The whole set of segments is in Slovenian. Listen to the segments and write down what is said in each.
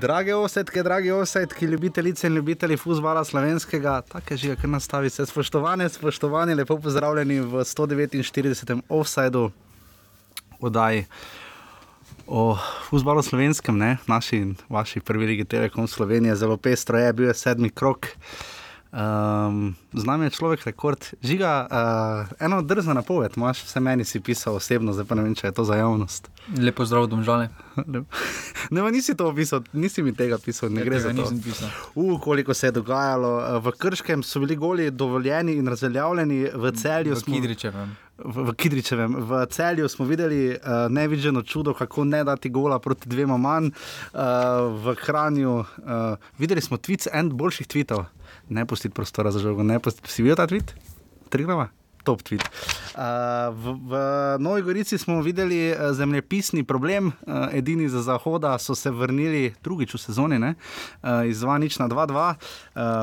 Drage osetke, dragi osetki, ljubitelice in ljubitelji futbola slovenskega, tako je že, kar nastavi se. Spoštovane, spoštovani, lepo pozdravljeni v 149. offsajdu oddaji o futbalu slovenskem, ne? naši in vaši prvi ligi Telekom Slovenije, zelo pestro je, bil je sedmi krok. Um, z nami je človek rekord. Žiga, uh, eno drzno napoved, imaš vse meni si pisal osebno, zdaj pa ne vem, če je to za javnost. Lepo zdrav, domžale. ne, ma nisi to opisal, nisi mi tega pisal, ne Ja, gre za to. Uh, koliko se je dogajalo. Uh, V Krškem so bili goli dovoljeni in razveljavljeni, v celju V smo. Kidričevem. V, v Kidričevem, v celju smo videli uh, nevideno čudo, kako ne dati gola proti dvema manj. Uh, v Hranju uh, videli smo tweets, en boljših tweetov, ne pustiti prostora za žogo. ne pustiti- Si videl ta tweet? Trigrama? Top tweet. Uh, v, v Novi Gorici smo videli uh, zemljepisni problem, uh, edini za zahoda so se vrnili drugič v sezoni, ne? uh, iz 2 nič na 2-2. Uh,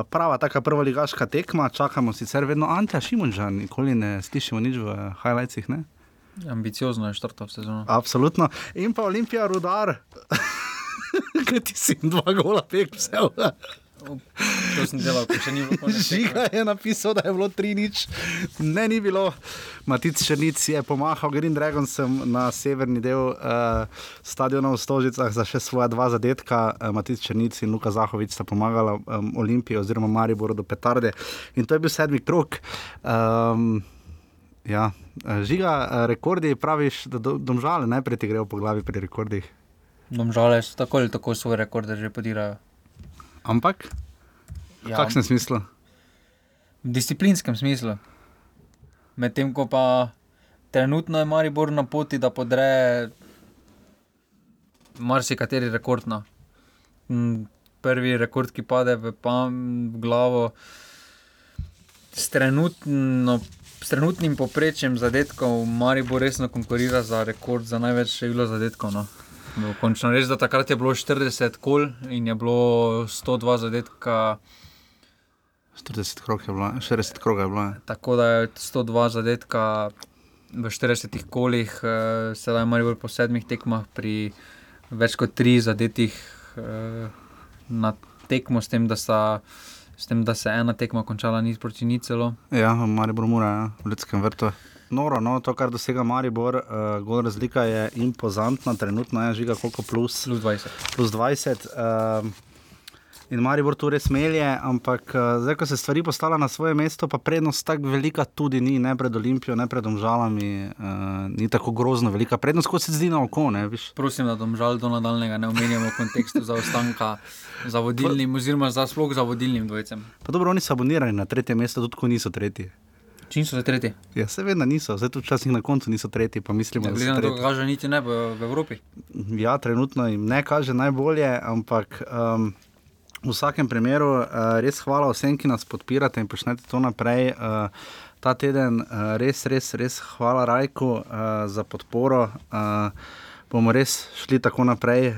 prava taka prva ligaška tekma, čakamo sicer vedno Anta Šimunža, nikoli ne slišimo nič v highlightsih. Ne? Ambiciozno je štartal sezono. Absolutno. In pa Olimpija, rudar. Kaj ti si dva gola pek vse? To sem delal, ko še ni bilo konec. Žiga je napisal, da je bilo tri nič. Ne, ni bilo. Matic Črnic je pomahal Green Dragonsom na severni del uh, stadiona v Stožicah za še svoja dva zadetka. Uh, Matic Črnic in Luka Zahovic sta pomagala um, Olimpiji oziroma Mariboru do petarde. In to je bil sedmi krok. Um, ja. eh, Žiga, rekordi praviš, da do, domžale najprej ti grejo po glavi pri rekordih. Domžale so tako ali tako svoje rekorde že podirajo. Ampak, v Ja, kakšnem smislu? v disciplinskem smislu. Medtem ko pa trenutno je Maribor na poti, da podre marsikateri rekord. No. Mm, Prvi rekord, ki pade v, pam, v glavo, s, trenutno, s trenutnim poprečjem zadetkov, Maribor resno konkurira za rekord za največ število zadetkov. No. No, Končno res, da takrat je bilo 40 kol in je bilo 102 zadetka. 40 krog je bilo, 40 krog je bilo. ja. Tako da je 102 zadetka v 40 kolih, eh, sedaj Maribor po sedmih tekmah pri več kot 3 zadetih eh, na tekmo, s tem, da, sta, s tem, da se je ena tekma končala nič proti nič celo. Ja, Maribor mora, ja, v Ljudskem vrtu. Noro, no, to, kar dosega Maribor, uh, gol razlika je impozantna, trenutno je žiga koliko plus, Plus 20. plus 20. Uh, in Maribor tu res melje, ampak uh, zdaj, ko se stvari postavlja na svoje mesto, pa prednost tako velika tudi ni, ne pred Olimpijo, ne pred Domžalami, uh, ni tako grozno velika. Prednost, kot se zdi na oko, ne viš. Prosim, da domžal do nadaljnega ne omenjamo v kontekstu zaostanka za vodilnim, oziroma za sploh za vodilnim dvojcem. Pa dobro, oni so abonirani na tretje mesto, tudi ko niso tretji. Čim so se tretji? Ja, seveda niso, zdaj tudi včasih na koncu niso tretji, pa mislimo, da na to, kaže niti ne v, v Evropi. Ja, trenutno jim ne kaže najbolje, ampak um, v vsakem primeru uh, res hvala vsem, ki nas podpirate in počnete to naprej. Uh, ta teden uh, res, res, res hvala Rajku uh, za podporo. Uh, bomo res šli tako naprej uh,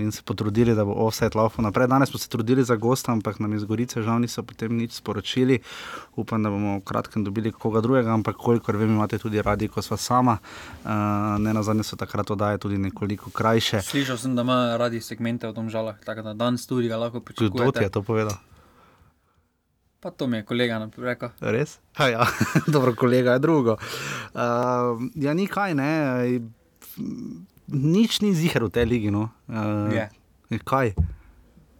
in se potrudili, da bo offset laufal naprej. Danes smo se trudili za gosta, ampak nam iz Gorice žal niso potem nič sporočili. Upam, da bomo v kratkem dobili koga drugega, ampak kolikor vem, imate tudi radi, ko sva sama. Uh, ne na zadnje so takrat oddaje tudi nekoliko krajše. Slišal sem, da ima radi segmente o domžalah, tako da danes tudi ga lahko Kdo ti je pričakujete. to povedal? Pa to mi je kolega rekel. Res? Ha, ja, dobro, kolega je drugo. Uh, ja, ni kaj, ne. Nič ni zihar v tej ligi. No. Uh, Je. Kaj?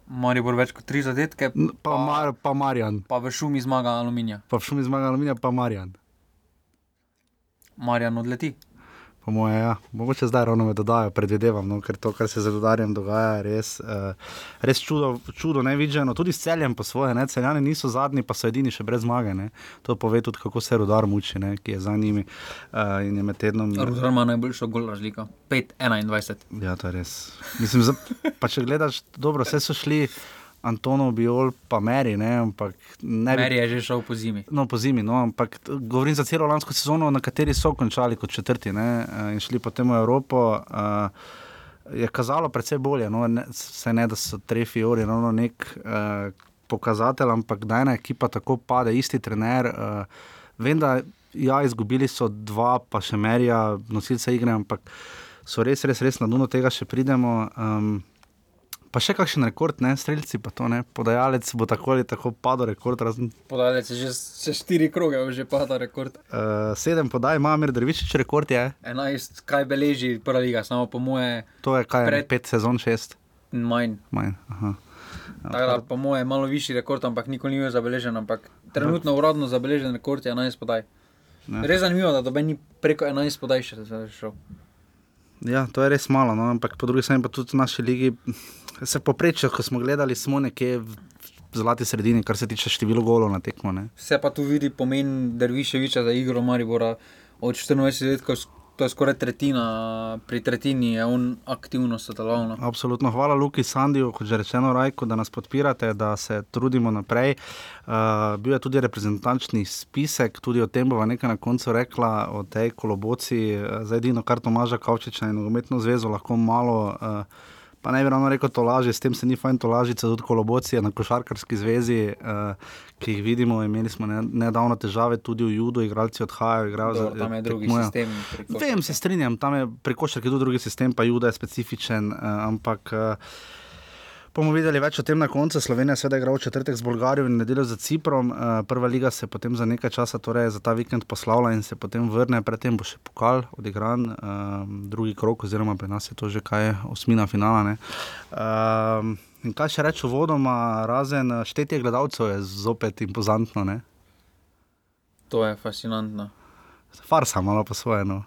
Maribor več kot tri zadetke, N- Pa, Mar, pa Marjan, pa v šumi zmaga aluminija. pa v šumi zmaga aluminija, pa Marjan. Marjan odleti. Po moje, ja. Mogoče zdaj ravno me dodajo, predvidevam, no, ker to, kar se z Rudarjem dogaja, je res, uh, res čudo, čudo nevideno. Tudi s celjem po svoje, ne? celjani niso zadnji, pa so edini še brez zmage. Ne? To pove tudi, kako se Rudar muči, ne? ki je za njimi uh, in je med tednom. Rudar ima najboljšo gol razliko. 5-21. Ja, to je res. Mislim, za, pa če gledaš, dobro, vse so šli Antonov, Biol, pa Meri, ne, ampak ne bi. Meri je že šel po zimi. No, po zimi, no, ampak govorim za celo lansko sezono, na kateri so končali kot četrti ne, eh, in šli potem v Evropo. Uh, je kazalo precej bolje, no, ne, se ne da so trefi uri, no, nek uh, pokazatelj, ampak da ena ekipa tako pade, isti trener. Uh, vem, da ja, izgubili so dva, pa še merja, nosilce igre, ampak so res, res, res na dnu tega še pridemo. Um, Pa še kakšen rekord, ne, streljci, pa to ne, podajalec bo tako ali tako padel rekord. Razen, Podalec je že se štiri kroge, že pada rekord. uh, sedem podaj ima Mir Drvičič rekord, je. 11, kaj beleži prva liga, samo po moje To je kaj, Pred- pet sezon, šest. manj. Manj. Aha. Tako da, po moje je malo višji rekord, ampak nikoli ni bil zabeležen. Ampak trenutno uradno zabeležen rekord je 11 podaj. Ja. Res zanimivo, da doben ni preko 11 podaj še šel. Ja, to je res malo, no? ampak po drugi strani pa tudi v naši ligi se poprečje, ko smo gledali, smo nekje v zlati sredini, kar se tiče števila golov na tekmo. Ne? Se pa tu vidi pomen Derviševiča za igro Maribora od 24 let, to je skoraj tretjina, pri tretjini je on aktivno sodeloval. No. Absolutno, hvala Luki Sandiju, kot že rečeno, Rajko, da nas podpirate, da se trudimo naprej. Uh, bil je tudi reprezentančni spisek, tudi o tem bova nekaj na koncu rekla, o tej koloboci, uh, zdaj edino, kar Tomaža Kavčiča in nogometno zvezo lahko malo. Uh, Pa ne bi ravno rekel, to laži, s tem se ni fajn to lažiti, tudi kolobocije na košarkarski zvezi, uh, ki jih vidimo. Imeli smo ne, nedavno težave tudi v Judu, igralci odhajajo, igrajo Dobro, tam je drugi tekmujejo. sistem. Vem, se strinjam, tam je pri košarki tudi drugi sistem, pa Juda je specifičen, uh, ampak uh, bomo videli več o tem na koncu. Slovenija seveda igra v četrtek z Bolgarijo in nedeljo za Ciprom. Uh, prva liga se potem za nekaj časa, torej za ta vikend poslavlja in se potem vrne, predtem bo še pokal odigran, uh, drugi krok, oziroma pri nas je to že kaj osmina finala. ne. Uh, in kaj še reči vodoma, razen eh, štetje gledalcev je zopet impozantno, ne? To je fascinantno. Farsa malo po svoje. No.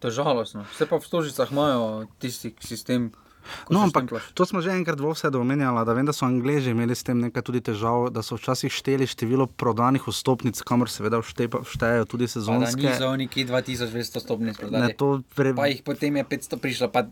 To je žalostno. Vse pa v stožicah imajo tisti sistem. No, ampak štemplaš. to smo že enkrat v vse omenjali, da vem, da so Angleži imeli s tem nekaj tudi težav, da so včasih šteli število prodanih vstopnic, kamor seveda vštepa, štejejo tudi Pa sezonske. niso neki 2200 stopnic Ne, prodali. to pre... Pa jih potem je 500 prišlo, pa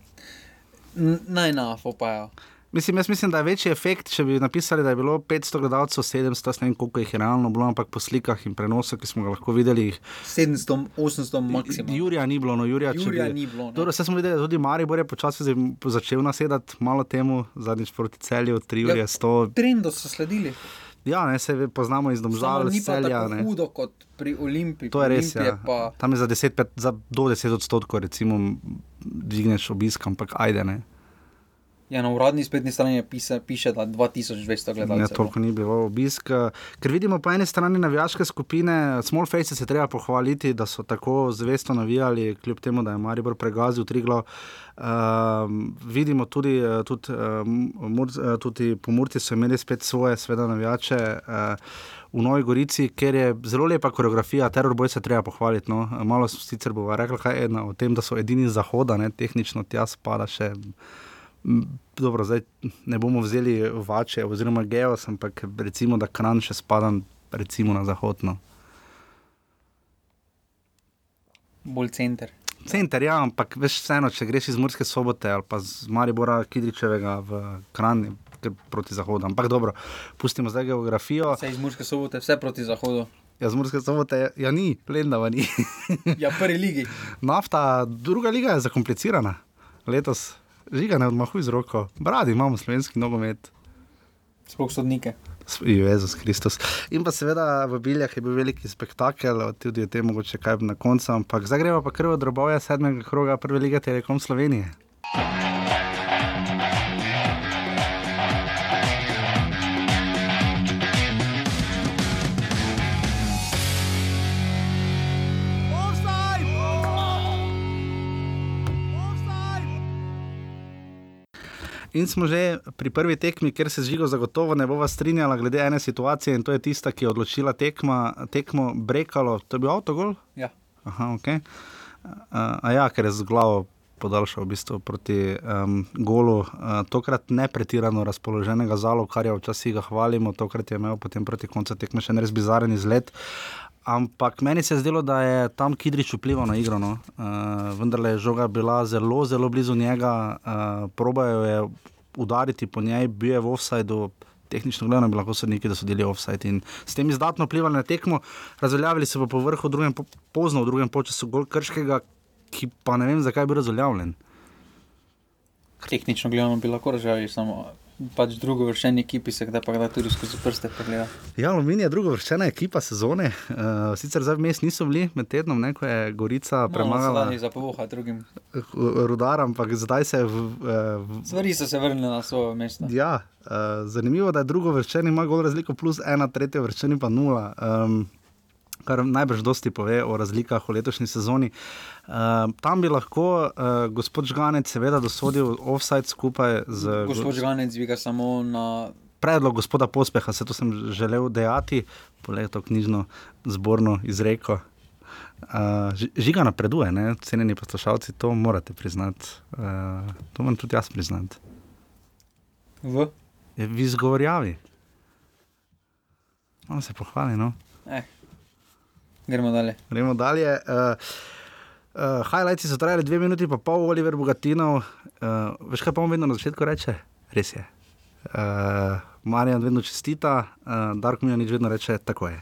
naj na fopajo. Mislim, jaz mislim, da je večji efekt, če bi napisali, da je bilo 500 gledalcev, 700, ne vem koliko jih je realno bilo, ampak po slikah in prenosih, ki smo ga lahko videli, jih 700, 800 maksimum. Jurija ni bilo, no Jurija, Jurija bi... ni bilo. Dobro, Ne. vse smo videli, da tudi Maribor je počasi začel nasedati malo temu, zadnjič proti celju, tri Ja. ure, sto. Trendo so sledili. Ja, ne, se poznamo iz domžal, ni iz celja. tako ne. hudo kot pri Olimpiji. To je res. Olimpiji Ja. Pa, Tam je za, 10, pet, za do 10 odstotkov, recimo, dvigneš obisk, ampak ajde. Ne, ja, na uradni spletni strani je pisa, piše, da 2200 ne gledalcev. toliko ni bilo obisk. eh, Ker vidimo po eni strani navijaške skupine, Small Face se treba pohvaliti, da so tako zvesto navijali, kljub temu, da je Maribor pregazil Triglo. Um, vidimo tudi, eh, tudi, um, Mur, eh, tudi po Murti so imeli spet svoje, sveda navijače. Uh, V Novi Gorici, ker je zelo lepa koreografija, teror boj se treba pohvaliti. No. Malo sicer bomo rekli, kaj je ena o tem, da so edini zahoda, ne, tehnično tja spada še Dobro, zdaj ne bomo vzeli vače oziroma geos, ampak recimo, da kran še spada recimo na zahodno. Bolj center. Center, ja, ampak veš vseeno, če greš iz Murske sobote ali pa z Maribora Kidričevega v kran, proti zahodu. Ampak dobro, pustimo zdaj geografijo. Vse iz Murske sobote, vse proti zahodu. Ja, z Murske sobote, ja ni, Lendava ni. Ja, prvi ligi. Nafta, druga liga je zakomplicirana. Letos žiga ne odmahuj z roko. Bradi imamo slovenski nogomet. Sploh sodnike. Jezus Kristus. In pa seveda v Biljah je bil veliki spektakel, tudi o tem mogoče kaj na koncu, ampak zdaj gremo pa krvo drobove sedmega kroga prve lige Telekom Slovenije. In smo že pri prvi tekmi, kjer se z žigo zagotovo ne bova strinjala glede ene situacije, in to je tista, ki je odločila tekma, tekmo Brekalo. To je bil avtogol? Ja. Aha, ok. Uh, a ja, ker je z glavo podaljšal v bistvu proti um, golu. Uh, tokrat ne pretirano razpoloženega zalo, kar je včasih ga hvalimo, tokrat je imel potem proti koncu tekme še en res bizaren izlet. Ampak meni se je zdelo, da je tam Kidrič vplival na igro. No. Uh, vendar je žoga bila zelo, zelo blizu njega, uh, probajo je udariti po njej, bil je v offsajdu. Tehnično gledano bi lahko sodniki, da so delili offside in s tem izdatno vplivali na tekmo. Razveljavili so pa po vrhu, drugem, po- pozno v drugem času gol krškega, ki pa ne vem, zakaj bil razveljavljen. Tehnično gledano bi lahko razžali, samo pač drugo vršenje ekipi se kdaj pa kdaj tudi skozi prste pogleda. Ja, Aluminij je druga vrščena ekipa sezone. Uh, sicer zdaj vmes niso bili med tednom, ne, ko je Gorica premagala No, za povoha drugim. rudar, ampak zdaj se je. V, eh, v, Stvari so se vrnile na svoje mesto. ja, uh, zanimivo, da je drugo vrščeni ima gol razliko plus ena, tretje vrščeni pa nula. Um, Kar najbrž dosti pove o razlikah v letošnji sezoni. Uh, tam bi lahko uh, gospod Žganec, seveda, dosodil offside skupaj z Gospod Žganec dviga samo na predlog gospoda Pospeha, se to sem želel dejati, poleg to knjižno zborno izreko. Uh, ži- žiga napreduje, ne? cenjeni poslušalci, to morate priznati. Uh, to moram tudi jaz priznati. v. Je v izgovorjavi. Malo se pohvali, no. Eh. Gremo dalje. Gremo dalje. Uh, uh, highlights so trajali dve minuti, pa pol, Oliver Bogatinov. Uh, veš, kaj pa on vedno na začetku reče? Res je. Uh, Marjan vedno čestita, uh, Dark Mijanič vedno reče: tako je.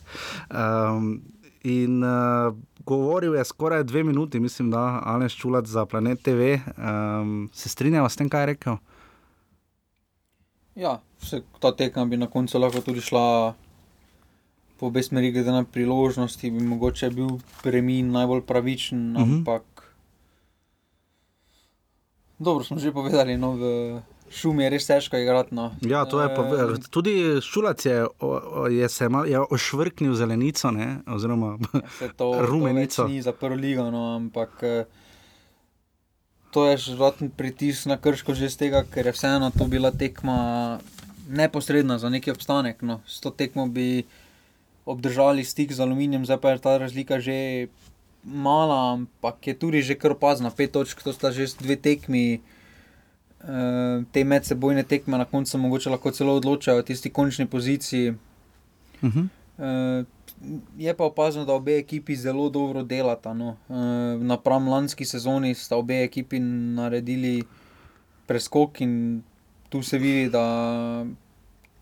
Um, in uh, govoril je skoraj dve minuti, mislim, da Aleš Čulac za Planet TV. Um, se strinjava s tem, kaj je rekel? Ja, se, ta tekma bi na koncu lahko tudi šla po obe smeri, glede na priložnosti, bi mogoče bil premin najbolj pravičen, Mhm. ampak dobro smo že povedali, no, v šumi je res težko igrati. No. Ja, to je pa, tudi Šulac je, je se mal, je ošvrknil zelenico, ne? oziroma Se to, Rumenico. to ni za prvo ligo, no, ampak eh, to je dodaten pritisk na krško že z tega, ker je vseeno to bila tekma neposredna za neki obstanek. No. S to tekmo bi obdržali stik z aluminijem, zdaj pa je ta razlika že mala, ampak je tudi že kar opazna. Pet točk, to sta že dve tekmi. eh, Te medsebojne tekme na koncu mogoče lahko celo odločajo o tisti končni poziciji. uh -huh. Uh, je pa opazno, da obe ekipi zelo dobro delata. No. Uh, napram lanski sezoni sta obe ekipi naredili preskok in tu se vidi, da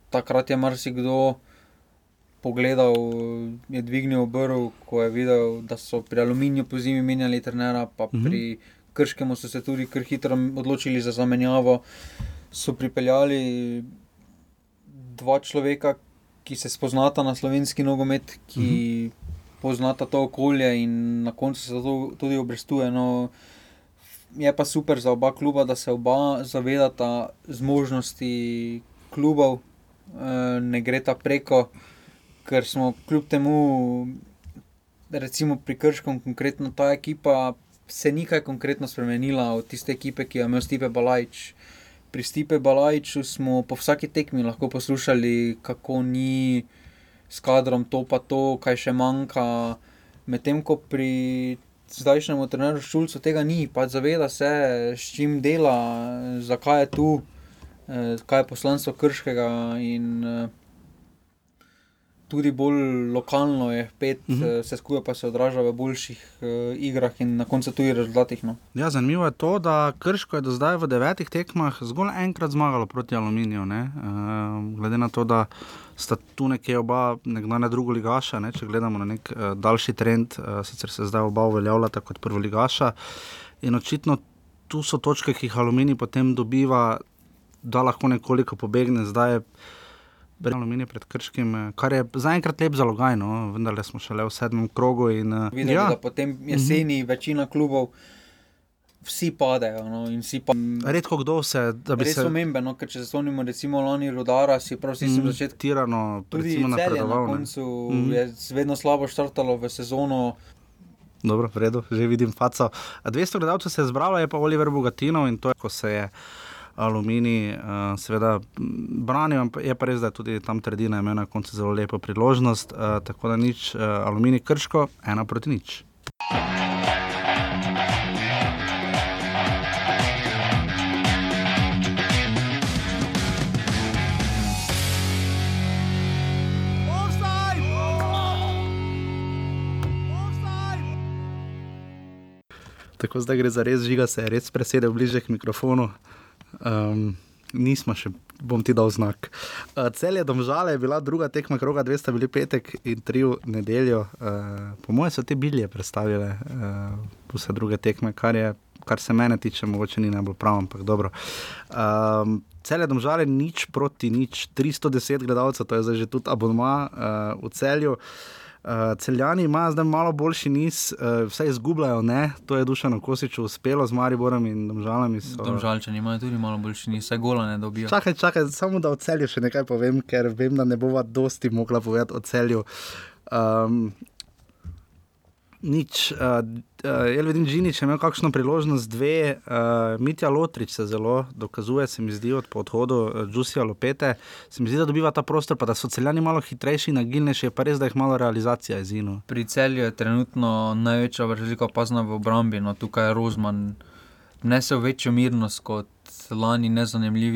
takrat je marsikdo pogledal, je dvignil obrv, ko je videl, da so pri aluminiju po zimi menjali trenera, pa Mhm. pri krškemu so se tudi kar hitro odločili za zamenjavo. So pripeljali dva človeka, ki se spoznata na slovenski nogomet, ki uh -huh. poznata to okolje in na koncu se to tudi obrestuje. No, je pa super za oba kluba, da se oba zavedata zmožnosti klubov, eh, ne gre ta preko, ker smo kljub temu, recimo pri Krškem, konkretno ta ekipa. Se ni kaj konkretno spremenila od tiste ekipe, ki jo je imel Stipe Balajč. Pri Stipe Balajču smo po vsaki tekmi lahko poslušali, kako ni s kadrom to pa to, kaj še manjka. Medtem ko pri zdajšnjemu trenerju Šulcu tega ni, pač zaveda se, s čim dela, zakaj je tu, eh, kaj je poslanstvo Krškega in eh, tudi bolj lokalno je pet, uh Mhm. -huh. vse skupaj pa se odraža v boljših uh, igrah in na koncu tudi rezultatih. No. Ja, zanimivo je to, da Krško je do zdaj v devetih tekmah zgolj enkrat zmagalo proti Aluminiju. Uh, glede na to, da sta tu nekje oba nekdanja druga ligaša, ne, če gledamo na nek uh, daljši trend, uh, sicer se zdaj oba uveljavljata kot prvo ligaša. In očitno tu so točke, ki jih Aluminij potem dobiva, da lahko nekoliko pobegne. Zdaj je Aluminij pred Krškim, eh, kar je zaenkrat lep zalogaj, no, vendar smo šele v sedmem krogu. In, uh, Videli, ja. da potem jeseni uh -huh. večina klubov. Vsi padejo. No, vsi pa, Redko kdo se, res se pomemben, no, ker če se spomnimo, recimo lani Rudara, si prav vsi mm. mm, začetku. tirano, recimo, na napredoval. ne. koncu Mhm. mm. je vedno slabo štartalo v sezono. Dobro, v redu, že vidim faco. 200 gledalcev se je zbralo, je pa Oliver Bogatino in to je, ko se je Aluminij, uh, seveda, m, branil, ampak je pa res, da tudi tam trdina imela na koncu zelo lepo priložnost. Uh, tako da nič, uh, Aluminij krško, ena proti nič. Tako zdaj gre za res, žiga se je res presedel bliže k mikrofonu. Um, nismo še, bom ti dal znak. Uh, cel je domžale, je bila druga tekma, kroga, dve sta bili petek in tri v nedeljo. Uh, po mojem so te bilje predstavile uh, vse druge tekme, kar, je, kar se mene tiče, mogoče ni najbolj prav, ampak dobro. Um, cel je domžale nič proti nič, 310 gledalcev, to je zdaj že tudi abonma uh, v celju. Uh, celjani imajo zdaj malo boljši niz, uh, vse izgubljajo, ne? to je Dušano Kosiču uspelo z Mariborom in domžalami. So... Domžalčani imajo tudi malo boljši niz, vse gola ne dobijo. Čakaj, čakaj, samo da o celju še nekaj povem, ker vem, da ne bova dosti mogla povedati o celju. Um, nič. Uh, uh, Jaz vidim, da je imel kakšno priložnost, dve, uh, Mitja Lotrič se zelo dokazuje, se mi zdi od odhoda Džusija uh, Lopete. Se mi zdi, da dobiva ta prostor, pa da so celjani malo hitrejši, nagilnejši, pa res, da jih malo realizacija izino. Pri celju je trenutno največja razlika opazna v obrambi, no tukaj je Rozman nesel večjo mirnost kot. Lani nezanimljiv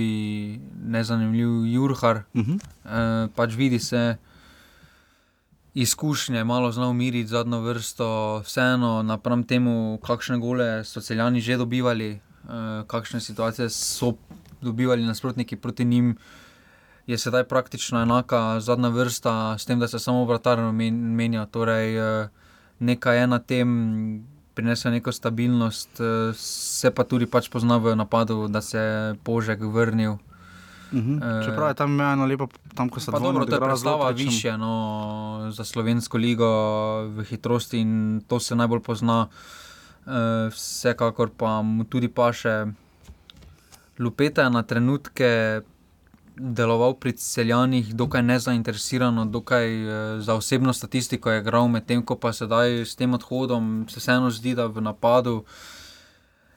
Jurhar, uh -huh. e, pač vidi se, izkušnje, malo znal umiriti zadnjo vrsto, vseeno napram temu, kakšne gole so celjani že dobivali, uh, kakšne situacije so dobivali nasprotniki proti njim. Je sedaj praktično enaka zadnja vrsta, s tem, da se samo vratarno menja. Torej, uh, nekaj je na tem, prinese neko stabilnost, uh, se pa tudi pač pozna v napadu, da se je Požek vrnil. Uh -huh. Čeprav je tam eno lepo, tam ko se dobro, to je predstava više no, za slovensko ligo v hitrosti in to se najbolj pozna. Uh, vsekakor pa mu tudi paše. Lupeta je na trenutke deloval pri celjanih, dokaj nezainteresirano, dokaj uh, za osebno statistiko je igral, medtem ko pa sedaj s tem odhodom se vseeno zdi, da v napadu uh,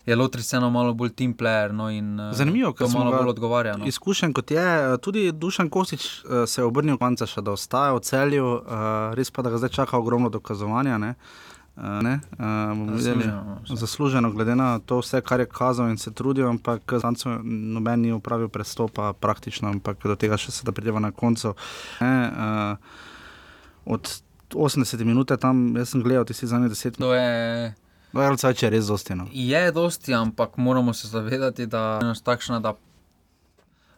je Lotri vseeno malo bolj team player. No, in, uh, Zanimivo, kako malo bolj odgovarja. No. Izkušen kot je, eh, tudi Dušan Kosič uh, se je obrnil konca še, da ostaja v celju, uh, res pa da ga zdaj čaka ogromno dokazovanja. Ne? Ne, uh, zasluženo, zasluženo, glede na to, vse, kar je kazal in se trudil, ampak zanjo noben ni upravil prestopa, praktično, ampak do tega še se da prideva na koncu. Ne, uh, od 80 minut tam, jaz sem gledal, ti si za ne 10 minut. Vrlca je res dosti. No. Je dosti, ampak moramo se zavedati, da je takšna, da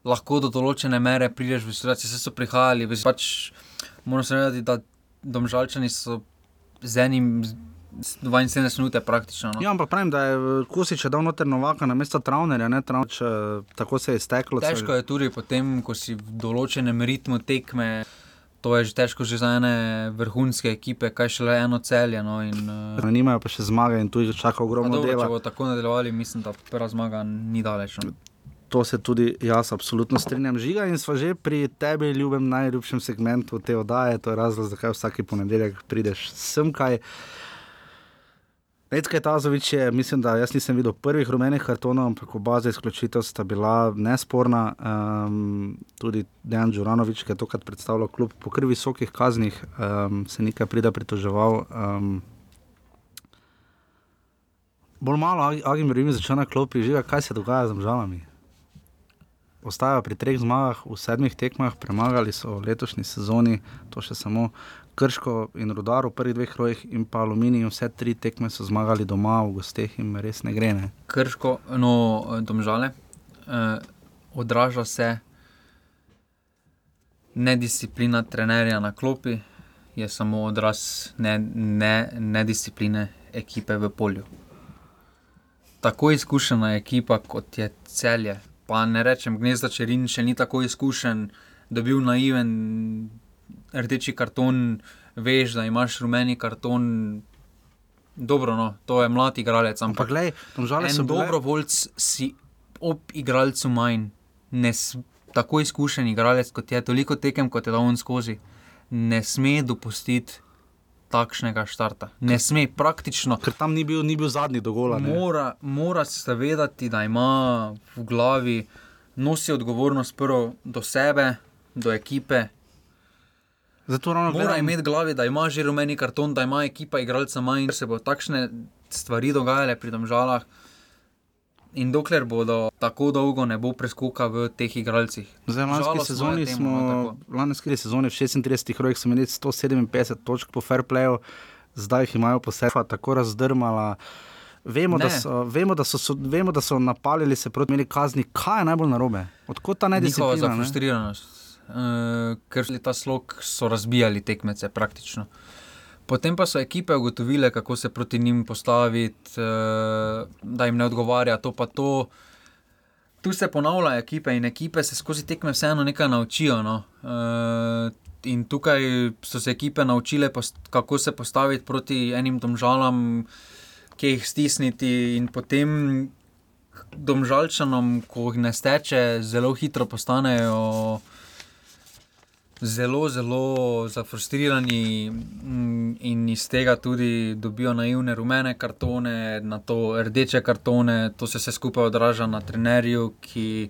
lahko do določene mere prideš v situacijo, ki so prihajali. Pač moramo se zavedati, da domžalčani so z enim. 72 minut je praktično. No. Ja, ampak pravim, da je Kusič dal noter novaka na mesto Travnerja, ne Travneč, tako se je izteklo. Težko je tudi potem, ko si v določenem ritmu tekme to je že težko že za ene vrhunske ekipe, kaj šele eno celje. No, in, uh, nimajo pa še zmage in tu jih čaka ogromno dobro, dela. Če bo tako nadaljevali, mislim, da prva zmaga ni daleč. No. To se tudi jaz absolutno strinjam. Žiga in smo že pri tebi, ljubem, najljubšem segmentu te oddaje. To je razlog, zakaj vsak ponedeljek prideš sem kaj. Edka Tazovič je, mislim, da jaz nisem videl prvih rumenih kartonov, ampak oba za izključitev sta bila nesporna. Um, tudi Dejan Džuranovič, ki je tokrat predstavljal klub po krvi visokih kaznih, um, se nekaj prida pritoževal. Um, bolj malo, Agim Rimi začne na klopi, žiga, kaj se dogaja z žalami. Ostajajo pri treh zmagah, v sedmih tekmah, premagali so v letošnji sezoni, to še samo Krško in Rudar v prvih dveh rojih, in pa Aluminij, vse tri tekme so zmagali doma, v gosteh jim res ne gre. Ne? Krško, no, domžale, eh, odraža se nedisciplina trenerja na klopi, je samo odraz ne, ne, nediscipline ekipe v polju. Tako izkušena ekipa kot je celje, pa ne rečem, gnezda Čerin še ni tako izkušen, da bi bil naiven rdeči karton, veš, da imaš rumeni karton. Dobro, no, to je mlad igralec. Ampak, glej, žal, en dobrovoljc si ob igralcu manj, ne tako izkušen igralec kot je, toliko tekem kot je da on skozi, ne sme dopustiti. Takšnega štarta. Ne sme praktično. Ker tam ni bil, ni bil zadnji dogovor. Mora, mora se zavedati, da ima v glavi, nosi odgovornost prvo do sebe, do ekipe Zato ravno mora gledam... imeti glavi, da ima že rumeni karton, da ima ekipa igralca manj in se bo takšne stvari dogajale pri domžalah. In dokler bodo tako dolgo, ne bo preskoka v teh igralcih. Zdaj, lanski sezoni temu, smo, no, lanski sezoni v 36 rojih smo imeli 157 točk po fair playu, zdaj jih imajo po sebi tako razdrmala. Vemo da, so, vemo, da so, so, vemo, da so napalili se proti meni kazni. Kaj je najbolj narobe? Odkot ta nedisciplina? Njihova zafrustriranost uh, ker so ta slog razbijali tekmece praktično. Potem pa so ekipe ugotovile, kako se proti njim postaviti, uh, da jim ne odgovarja to pa to. tu se ponavljajo ekipe in ekipe se skozi tekme vseeno nekaj naučijo. No. Uh, in tukaj so se ekipe naučile, kako se postaviti proti enim domžalam, ki jih stisniti, in potem domžalčanom, ko jih ne steče, zelo hitro postanejo. Zelo, zelo zafrustrirani mm, in iz tega tudi dobijo naivne rumene kartone, na to rdeče kartone, to se vse skupaj odraža na trenerju, ki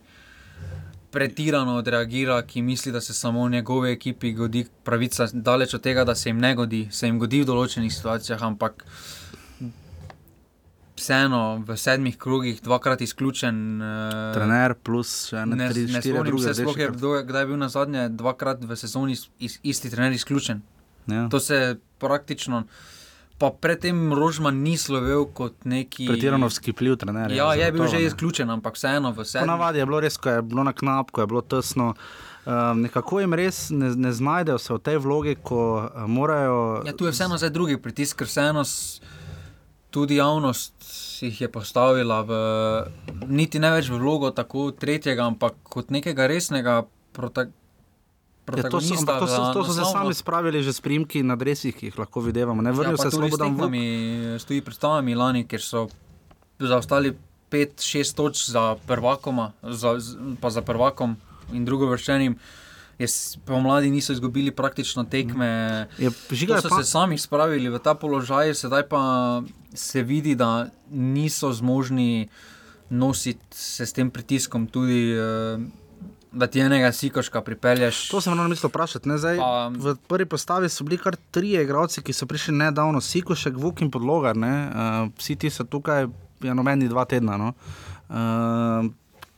pretirano odreagira, ki misli, da se samo v njegovi ekipi godi pravica, daleč od tega, da se jim ne godi, se jim godi v določenih situacijah, ampak vseeno v sedmih krogih, dvakrat izključen. Uh, Trener plus še ne, tri, ne štiri druge sploh je, kdo je, kdaj je bil na zadnje dvakrat v sezoni is, is, isti trener izključen. Ja. To se praktično. Pa predtem Rožman ni slovel kot neki. Pretirano skipljiv trener. Ja, je bil zagotovo, že izključen, ampak vseeno v sedmih. Ponavadi je bilo res, ko je bilo na knap, ko je bilo tesno. Um, nekako jim res ne, ne znajdejo se v tej vlogi, ko uh, morajo. Ja, tu je vseeno zdaj drugi pritisk, ker vseeno tudi javnost jih je postavila v niti ne več v vlogo tako tretjega, ampak kot nekega resnega prota, Ja, to, so, protagonista. to, so, to so se sami spravili že s primki na dresih, ki jih lahko vidimo. Ne vrnijo ja, se tudi s Slobodan Vuk. tekmami, stoji predstavami lani, ker so zaostali 5-6 točk za prvakoma, za, pa za prvakom in drugovrščenim. Jaz, pomladi niso izgubili praktično tekme. Je, žiga, so pa, se sami spravili v ta položaj, sedaj pa se vidi, da niso zmožni nositi se s tem pritiskom, tudi eh, da ti enega sikoška pripelješ. to sem ravno mislil vprašati. Zdaj, Pa- v prvi postavi so bili kar trije igralci, ki so prišli nedavno, Sikošek, Vuk in Podlogar. ne, Uh, vsi ti so tukaj, ja, nomeni dva tedna. No. Uh,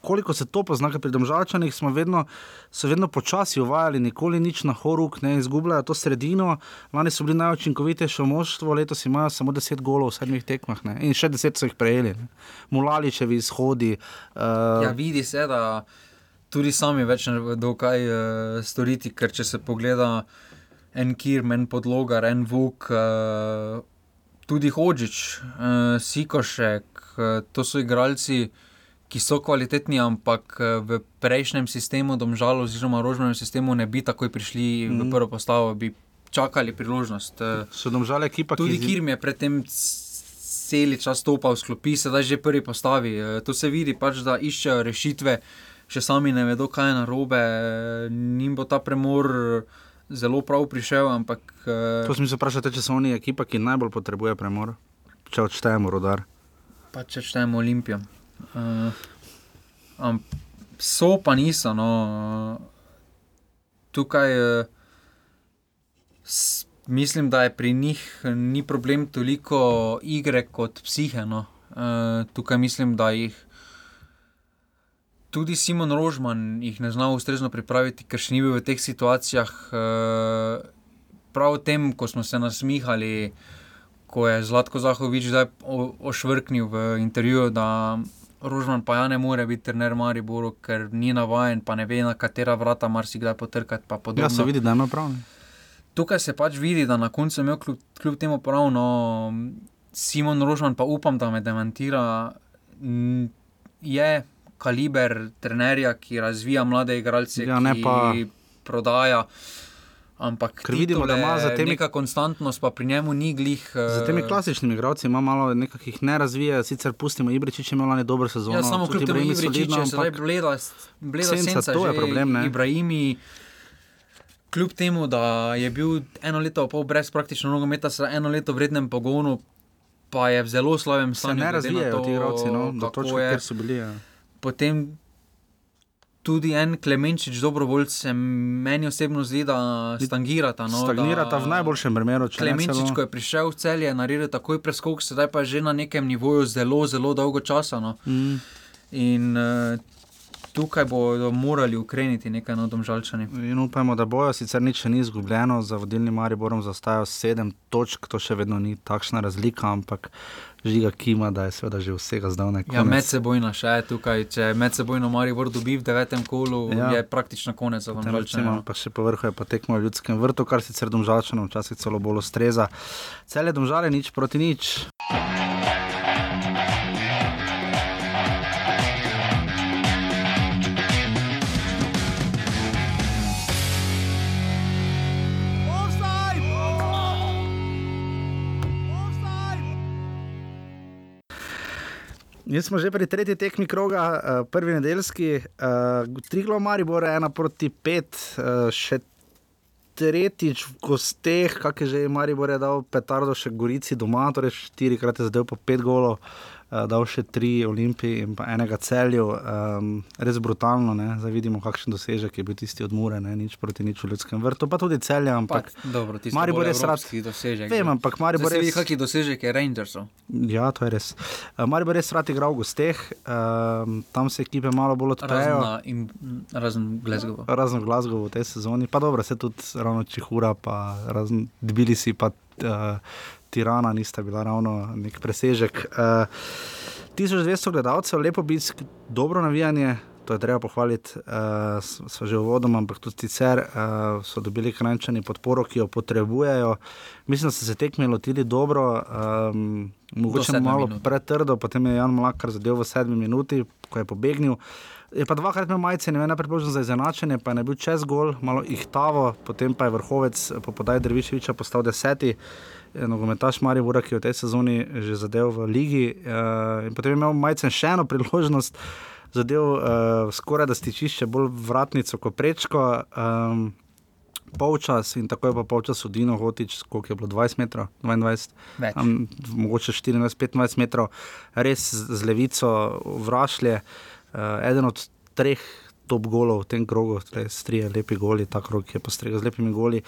koliko se to pozna, pri Domžalčanih smo vedno, so vedno počasi uvajali, nikoli nič na horuk, ne izgubljajo to sredino. Lani so bili najučinkovitejše moštvo, letos imajo samo 10 golov v sedmih tekmah ne? in še 10 so jih prejeli. Ne? Mulaličevi izhodi. Uh, Ja, vidi se, da tudi sami več ne vedo, kaj uh, storiti, ker če se pogleda en Kirm, en podlogar, en Vuk, uh, tudi Hočič, uh, Sikošek, uh, to so igralci. Ki so kvalitetni, ampak eh, v prejšnjem sistemu, domžalo, oziroma rožnem sistemu, ne bi takoj prišli mm. v Mhm. prvo postavo, bi čakali priložnost. Eh, so domžale ekipa, Tudi ki Kirm je predtem cel čas stopal v sklopi, sedaj že prvi postavi. E, To se vidi, pač, da iščejo rešitve, še sami ne vedo, kaj je narobe. Nim bo ta premor zelo prav prišel, ampak To sem se vprašal, če so oni ekipa, ki najbolj potrebuje premor. Če odštejemo rodar. pač če štejemo Olimpijo. Uh, am, so pa niso. No. Tukaj uh, s, mislim, da je pri njih ni problem toliko igre kot psihe. No. Uh, tukaj mislim, da jih. Tudi Simon Rožman ne zna ustrezno pripraviti, ker še ni bil v teh situacijah. Uh, prav tem, ko smo se nasmihali, ko je Zlatko Zahovič zdaj ošvrknil v intervjuju, da Rožman pa ja ne more biti trener Mariboru, ker ni navaden, pa ne ve, na katera vrata marsikdaj potrkati. Ja, se vidi, da ima prav. ne. Tukaj se pač vidi, da na koncu imel kljub, kljub temu pravno Simon Rožman, pa upam, da me demantira, je kaliber trenerja, ki razvija mlade igralce, Ja, ki pa- prodaja. Ampak Ker vidimo, da ima za temi- neka konstantnost, pa pri njemu ni glih. Za temi eh, klasičnimi igralci ima malo nekakih ne razvije, sicer pustimo Ibričič, imel lani dober sezon. Ja, samo kljub temu Ibričič je sedaj bleda, bleda senca, senca, to je problem, ne. Ibrahimi, kljub temu, da je bil eno leto pol brez praktično nogometa, sedaj eno leto v rednem pogonu, pa je v zelo slabem se stanju. ne glede na razvijajo ti igralci, no, do točke, je. kjer so bili. Ja. Potem tudi en Klemenčič, dobrovoljc, se meni osebno zdi, da stangirata. No, Stagnirata da v najboljšem primeru, Klemenčič, ko je prišel v celje, je naredil takoj preskok, sedaj pa je že na nekem nivoju zelo, zelo dolgo časa. No. Mm. In uh, tukaj bodo morali ukreniti nekaj na domžalčani. In upajmo, da bojo, sicer nič ni izgubljeno, za vodilnim Mariborom zaostajajo sedem točk, to še vedno ni takšna razlika, ampak žiga kima, da je seveda že vsega zdavne. Ja, medsebojno še je tukaj. Če medsebojno Maribor dobi v devetem kolu, Ja. ja. je praktično konec za recimo, domžalčane. pa še povrhu je pa tekmo v ljudskem vrtu, kar sicer domžalčanom včasih celo bolj ustreza. Cele domžale nič proti nič. Mi smo že pri tretji tekmi kroga, uh, prvi nedeljski, uh, Triglo Maribor, ena proti pet, uh, še tretjič v gosteh, kak je že Maribor je dal petardo še Gorici doma, torej štirikrat je zdaj po pet golov. Uh, dal še tri olimpije in enega celju, um, res brutalno. ne. Zdaj vidimo, kakšen dosežek je bil tisti od Mure, ne? nič proti nič v ljudskem vrtu, pa tudi celja. Ampak, dobro, Maribor bolj je srad. evropski dosežek. Vem, ampak Maribor Zdaj se je vidi, kakšen dosežek je Rangersov. Ja, to je res. Uh, Maribor je res rad igral v gosteh, um, tam se ekipe malo bolj odprejo. razen Glasgow. Razen v Glasgowu v tej sezoni, pa dobro, se tudi ravno Čihura, pa razen Tbilisi, pa uh, Tirana nista bila ravno nek presežek. Uh, 1200 gledalcev, lepo obisk, dobro navijanje. To je treba pohvaliti, uh, smo že v vodom, ampak tudi sicer uh, so dobili krančani podporo, ki jo potrebujejo. Mislim, da so se tekme lotili dobro, um, mogoče sedme malo pretrdo, potem je Jan Mlakar zadev v sedmi minuti, ko je pobegnil. Je pa dvakrat imel majice, ne vem, najprej priložnost za izenačenje, pa je ne bil čez gol, malo ihtavo, potem pa je vrhovec po podaji Drviševiča postal deseti. Nogometaš Maribora, ki je v tej sezoni že zadev v ligi, uh, potem je imel majcen še eno priložnost, zadev uh, skoraj da stičišče, bolj vratnico kot prečko. Um, Polčas in tako je pa polčas v Dino Hotič, koliko je bilo 20 metrov, 22, Več. um, mogoče 24-25 metrov, res z levico vrašlje. Uh, eden od treh top golov v tem krogu, res trije lepi goli, ta krog je postregel z lepimi goli.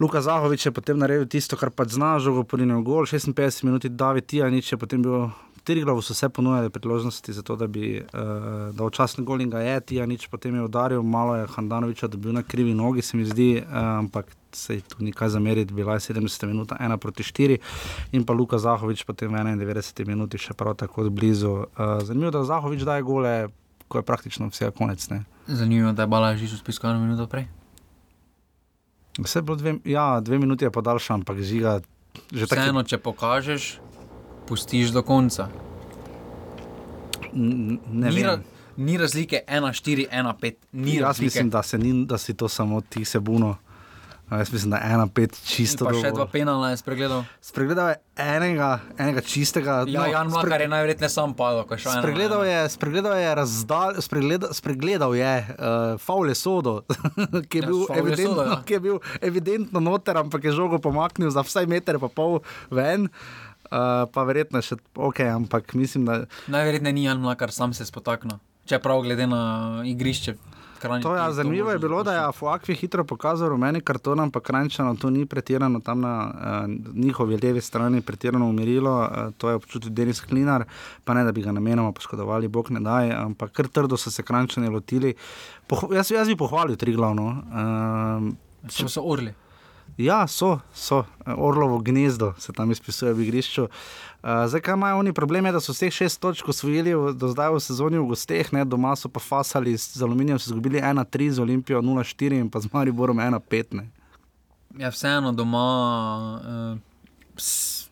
Luka Zahovič je potem naredil tisto, kar pač zna, žogo porinil gol, 56 minut, David Tijanič je potem bil. Triglav so se ponujali priložnosti za to, da bi uh, dal časni gol in ga je, Tijanič potem je udaril, malo je Handanoviča dobil na krivi nogi, se mi zdi, uh, ampak se tu ni kaj zameriti, bila je 70 minut, 1 proti 4 in pa Luka Zahovič potem v 91 minuti še prav tako blizu. Uh, zanimivo, da Zahovič daje gole, ko je praktično vse konec. Ne? Zanimivo, da je Balaž že spisal eno minuto prej. Vse je bilo dve, ja, dve minuti je podaljšan, ampak žiga. Vseeno, če pokažeš, pustiš do konca. n- ne Ni, ra, ni razlike 1-4, 1-5, ni Jaz razlike. mislim, da, se ni, da si to samo ti se buno. Jaz mislim, da je ena pet čisto. pa še dovolj. dva penala je spregledal. Spregledal je enega, enega čistega. Ja, no, Jan Makar je najverjetneje sam padel, ko je šel. Spregledal ena. je, spregledal je, razdal, spregledal, spregledal je uh, faule sodo, ki je, Ja, bil evidentno, sodo, ja. ki je bil evidentno noter, ampak je žogo pomaknil za vsaj meter in pol ven. Uh, pa verjetno še ok, ampak mislim, da Najverjetneje ni Jan Makar sam se spotaknil. Čeprav glede na igrišče. Kranj, To je ja, zanimivo, je bilo, da je Afuakvi hitro pokazal rumeni karton, ampak Krančano to ni pretirano tam na uh, njihovi levi strani, pretirano umirilo. Uh, to je občutil Denis Klinar, pa ne da bi ga namenoma poškodovali, bog ne daj, ampak kar trdo so se Krančani lotili. Poh jaz, jaz bi pohvalil tri glavno. Uh, So, so orli. Ja, so, so. Orlovo gnezdo se tam izpisuje v igrišču. Uh, zdaj, kaj imajo oni problem, je, da so vseh šest točk osvojili v- do zdaj v sezoni v gosteh, ne? doma so pa fasali z aluminijem, so izgubili 1-3 z Olimpijo, 0-4 in pa z Mariborom 1-5. ne. Ja, vseeno doma, uh,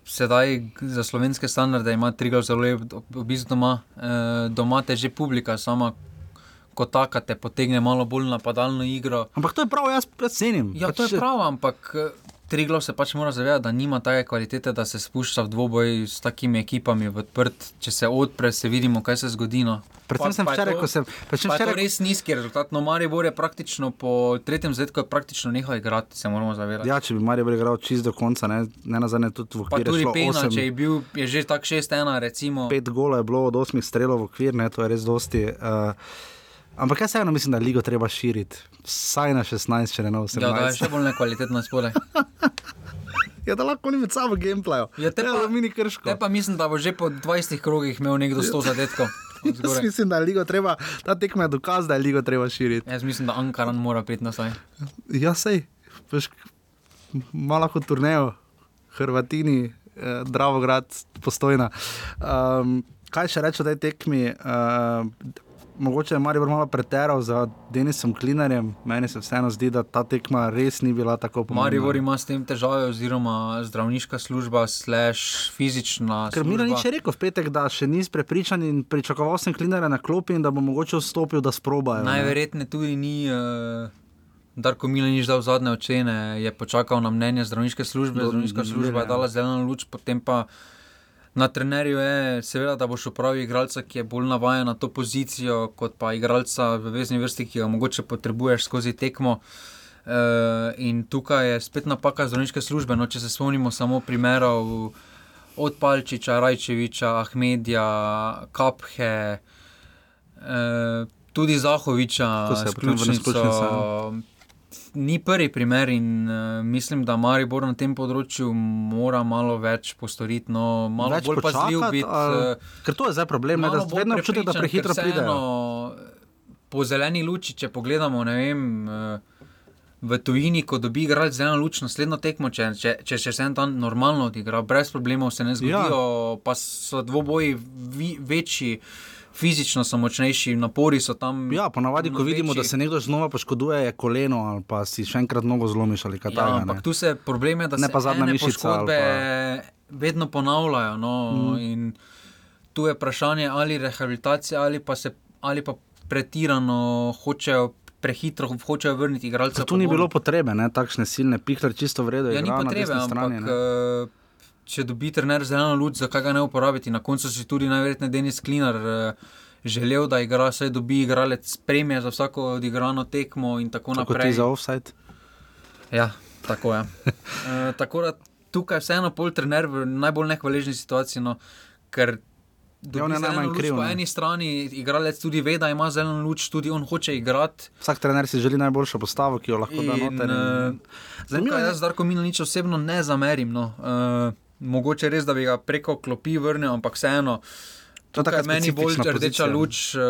sedaj za slovenske standarde ima Triglav zelo lep obisk doma. Uh, doma te že publika sama kot taka te potegne malo bolj napadalno igro. Ampak to je prav, jaz, cenim. Ja, to je prav, ampak Triglav se pač mora zavedati, da nima take kvalitete, da se spušča v dvoboj s takimi ekipami v odprt. Če se odpre, se vidimo, kaj se zgodi. No. Predvsem sem Pa- pa včeraj, ko sem. Predvsem Pa včeraj, res nizki rezultat. No, Maribor je praktično po tretjem zadetku je praktično nehal igrati, se moramo zavedati. ja, če bi Marijo igral čist do konca, ne, ne nazadnje tudi v Pa okviru tudi šlo Pena, 8. če je bil je že tako 6-1, recimo. Pet gola je bilo od osmih strelov v okvir, ne, to je res dosti. Uh, ampak jaz vseeno mislim, da ligo treba širiti. Vsaj na 16, če ne na 18. Ja, da je še bolj nekvalitetno spole. Ja, da lahko oni med sabo gameplayo. Ja, te pa- mini krško. Te pa mislim, da bo že po 20 krogih imel nekdo 100 zadetkov. Jaz mislim, da je ligo treba, ta tekma je dokaz, da je ligo treba širiti. Jaz mislim, da Ankaran mora priti na saj. Ja, sej, veš, malo kot turnejo, Hrvatini, eh, Dravograd, postojna. Um, kaj še reči o tej tekmi? Uh, mogoče je Marijo malo preteral za Denisom Klinarjem. Meni se vseeno zdi, da ta tekma res ni bila tako pomembna. Maribor ima s tem težave, oziroma zdravniška služba, slash fizična. Ker služba. Milan je rekel v petek, da še ni prepričan in pričakoval sem Klinarja na klopi in da bo mogoče vstopil, da sprobajo. ne. Najverjetneje tudi ni. Uh, Darko Milanič dal zadnje ocene, je počakal na mnenje zdravniške službe, zdravniška služba je nedelje, dala zeleno luč, potem pa Na trenerju je seveda, da boš upravil igralca, ki je bolj navaden na to pozicijo, kot pa igralca v vezni vrsti, ki ga mogoče potrebuješ skozi tekmo. Uh, in tukaj je spet napaka zdravniške službe. No, če se spomnimo samo primerov od Palčiča, Rajčeviča, Ahmedija, Kaphe, uh, tudi Zahoviča, To se je potem vrnil s Sključnico. Sključnico, Ni prvi primer in uh, mislim, da Maribor na tem področju mora malo več postoriti, no, malo Več bolj pazljiv biti. ali- Uh, Ker to je zdaj problem, ne, da bolj vedno občutek, da prehitro vseeno Po zeleni luči, če pogledamo, ne vem, eh, v tujini, ko dobi igralec zeleno luč, naslednjo tekmo, če, če, če še en dan normalno odigra, brez problemov se ne zgodijo, ja. pa so dvoboji vi, večji, fizično so močnejši, napori so tam. Ja, ponavadi, ko vidimo, da se nekdo znova poškoduje, je koleno ali pa si še enkrat nogo zlomiš ali kaj Ja, takega. ampak ne. tu se problem je, da Ne se pa zadnja mišica poškodbe vedno ponavljajo. No, mm. in Tu je vprašanje, ali rehabilitacija, ali pa, se, ali pa pretirano hočejo, prehitro hočejo vrniti igralce. Tu ni bilo potrebe, ne, takšne silne pihler, čisto vredno. Ja, ni potrebe, ampak uh, če dobi trener zeleno luč, zakaj ga ne uporabiti? Na koncu si tudi najverjetneje Denis Klinar uh, želel, da igra, saj dobi igralec premije za vsako odigrano tekmo in tako Tako naprej. za offside. Ja, tako je. uh, tako da tukaj vseeno pol trener v najbolj nehvaležni situaciji, no, ker Ja, je dobi zeleno najmanj kriv, Po eni strani igralec tudi ve, da ima zeleno luč, tudi on hoče igrati. Vsak trener si želi najboljšo postavo, ki jo lahko da In, noter. eh, in- Zanimivo Tukaj je, jaz Darko Milanič osebno ne zamerim. No. Uh, mogoče res, da bi ga preko klopi vrnil, ampak vseeno. To je je meni bolj rdeča pozicija. luč, uh,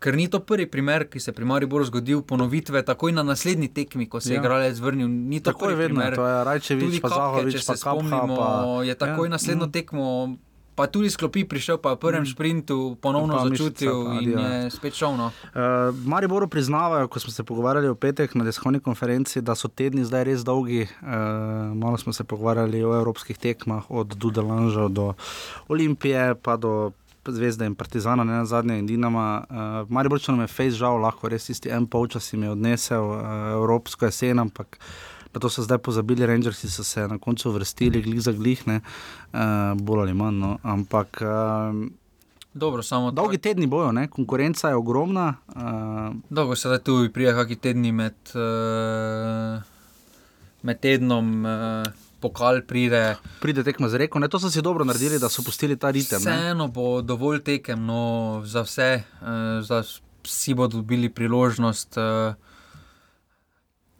ker ni to prvi primer, ki se pri Mariboru zgodil, ponovitve takoj na naslednji tekmi, ko se je Ja. igralec vrnil. Ni to Tako je prvi vedno, primer. to je Rajčevič, Tudi pa Zahovič, če pa se Kapha, spomnimo, pa- je takoj ja, naslednjo mm. tekmo. Pa tudi sklopi prišel, pa je v prvem sprintu ponovno Pa začutil in je spet šel. No. Uh, Mariboru priznavajo, ko smo se pogovarjali v petek na tiskovni konferenci, da so tedni zdaj res dolgi. Uh, malo smo se pogovarjali o evropskih tekmah, od Dudelanža do Olimpije, pa do Zvezde in Partizana, ne na zadnje in Dinama. Uh, Mariborčanom je fejs žal, lahko res tisti en polčas jim je odnesel uh, evropsko jesen, ampak. Na to so zdaj pozabili, Rangersi so se na koncu vrstili, glih za glih, ne, uh, bolj ali manj. No. Ampak uh, Dobro, samo dolgi tedni bojo, ne, konkurenca je ogromna. Uh, Dolgo se da tu prije kakšni tedni med, uh, med tednom, uh, pokal pride. pride tekma z reko. Ne, to so si dobro naredili, da so pustili ta ritem. Vseeno bo dovolj tekem no, za vse, uh, za vsi bodo dobili priložnost. Uh,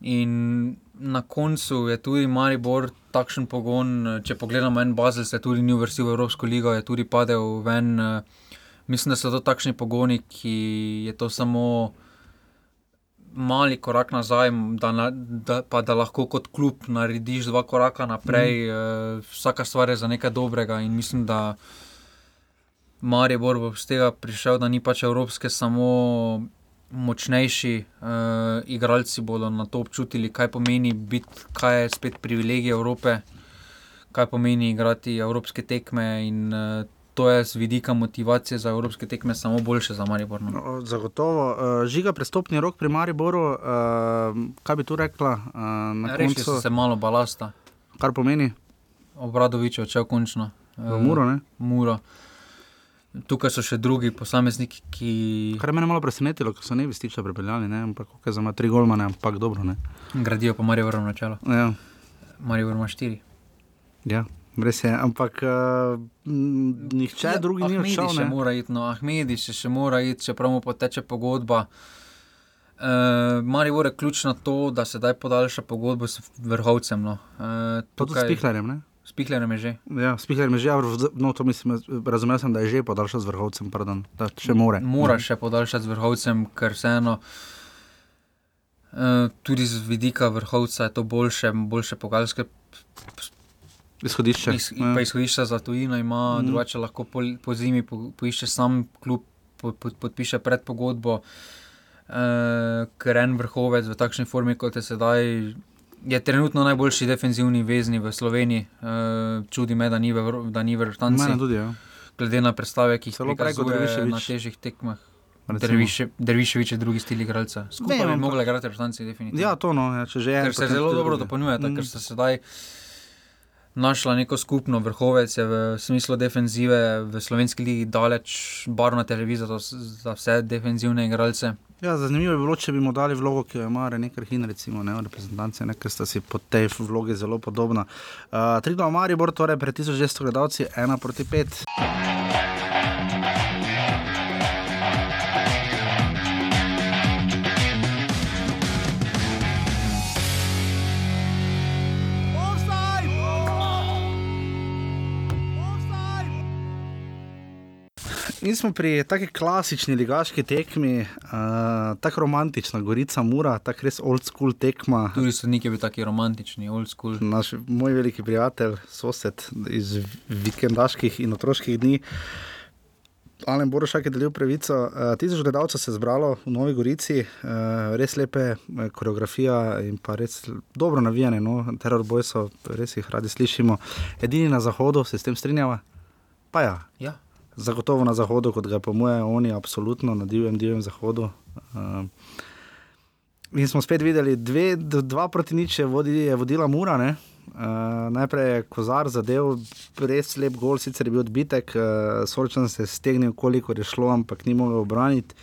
in na koncu je tudi Maribor takšen pogon. eh, Če pogledamo en Bazel, se tudi ni uvrstil v Evropsko ligo, je tudi padel ven. Uh, mislim, da so to takšni pogoni, ki je to samo. Mali korak nazaj, da, na, da, pa da lahko kot klub narediš dva koraka naprej. Mm. Vsaka stvar je za nekaj dobrega in mislim, da Maribor bo z tega prišel, da ni pač evropske, samo močnejši uh, igralci bodo na to občutili, kaj pomeni biti, kaj je spet privilegij Evrope, kaj pomeni igrati evropske tekme in uh, to je z vidika motivacije za evropske tekme samo boljše za Maribor. No. No, Zagotovo. Uh, žiga prestopni rok pri Mariboru, uh, kaj bi tu rekla? Uh, na Rešili koncu, so se malo balasta, kar pomeni obradovič je odšel končno. v Muro. Ne? Muro. Tukaj so še drugi posamezniki, ki. Kar je mene malo presenetilo, ker so ne bi stiča prepeljali, ne? ampak kako je za ima tri golmane, ampak dobro. Ne? gradijo po Mariboru na čelo. Ja, Maribor ima štiri. ja, res je, ampak uh, nihče ja, drugi ni odšel. še mora iti, no, Ahmedi še, še mora iti, čeprav mu poteče pogodba. Uh, Maribor je ključno to, da se zdaj podaljša pogodbo s vrhovcem. No. Uh, To tudi s Pihlerjem. Ne? S Pihlerjem je že. Ja, s Pihlerjem je že, no, to mislim, razumel sem, da je že podaljšal z vrhovcem, pardon, da še more. Mora še podaljšati z vrhovcem, ker vseeno. Uh, tudi z vidika vrhovca je to boljše, boljše pogajalske Izhodišče. Iz, ja. pa izhodišča za tujino ima, Mhm. mm. drugače lahko po, po zimi po, poišče sam klub, po, po, podpiše predpogodbo, uh, ker en vrhovec v takšni formi, kot je sedaj, je trenutno najboljši defenzivni vezni v Sloveniji. Uh, čudi me, da ni v, da ni v Mene vrtanci, tudi, ja. glede na predstave, ki jih Celo prikazuje Dervišević. na težjih tekmah. Derviše, Derviševič je drugi stil igralca. Skupaj Vem, bi mogli igrati vrtanci, definitivno. Ja, to no, ja, če že je. ker se zelo dobro drugi. dopolnjujeta, Mm. ker se sedaj. našla neko skupno vrhovec, v smislu defenzive v slovenski ligi daleč barvna televizija za vse defenzivne igralce. Ja, zanimivo bi bilo, če bi mu dali vlogo, ki jo ima nekaj hin, recimo, ne, reprezentance, ker sta si po tej vlogi zelo podobna. Uh, Triglav Maribor, torej pred 1200 gledalci, 1 proti 5. Mi smo pri taki klasični ligaški tekmi, uh, tako romantična, Gorica Mura, tako res old school tekma. Tudi sodnik je bil taki romantični, old school. Naš moj veliki prijatelj, sosed iz vikendaških in otroških dni. Alen Borošak je delil pravico. Uh, tisoč gledalcev se je zbralo v Novi Gorici, uh, res lepe koreografija in pa res dobro navijanje. No? Terror bojso, res jih radi slišimo. Edini na zahodu, se s tem strinjava? Pa ja. Ja. Zagotovo na zahodu, kot ga pomujejo oni, absolutno na divjem, divjem zahodu. Uh, in smo spet videli, dve, dva proti nič je, vodi, je vodila Mura. Uh, najprej je Kozar zadev, res lep gol, sicer je bil odbitek, uh, Sorčan se je stegnil, koliko je šlo, ampak ni mogel obraniti.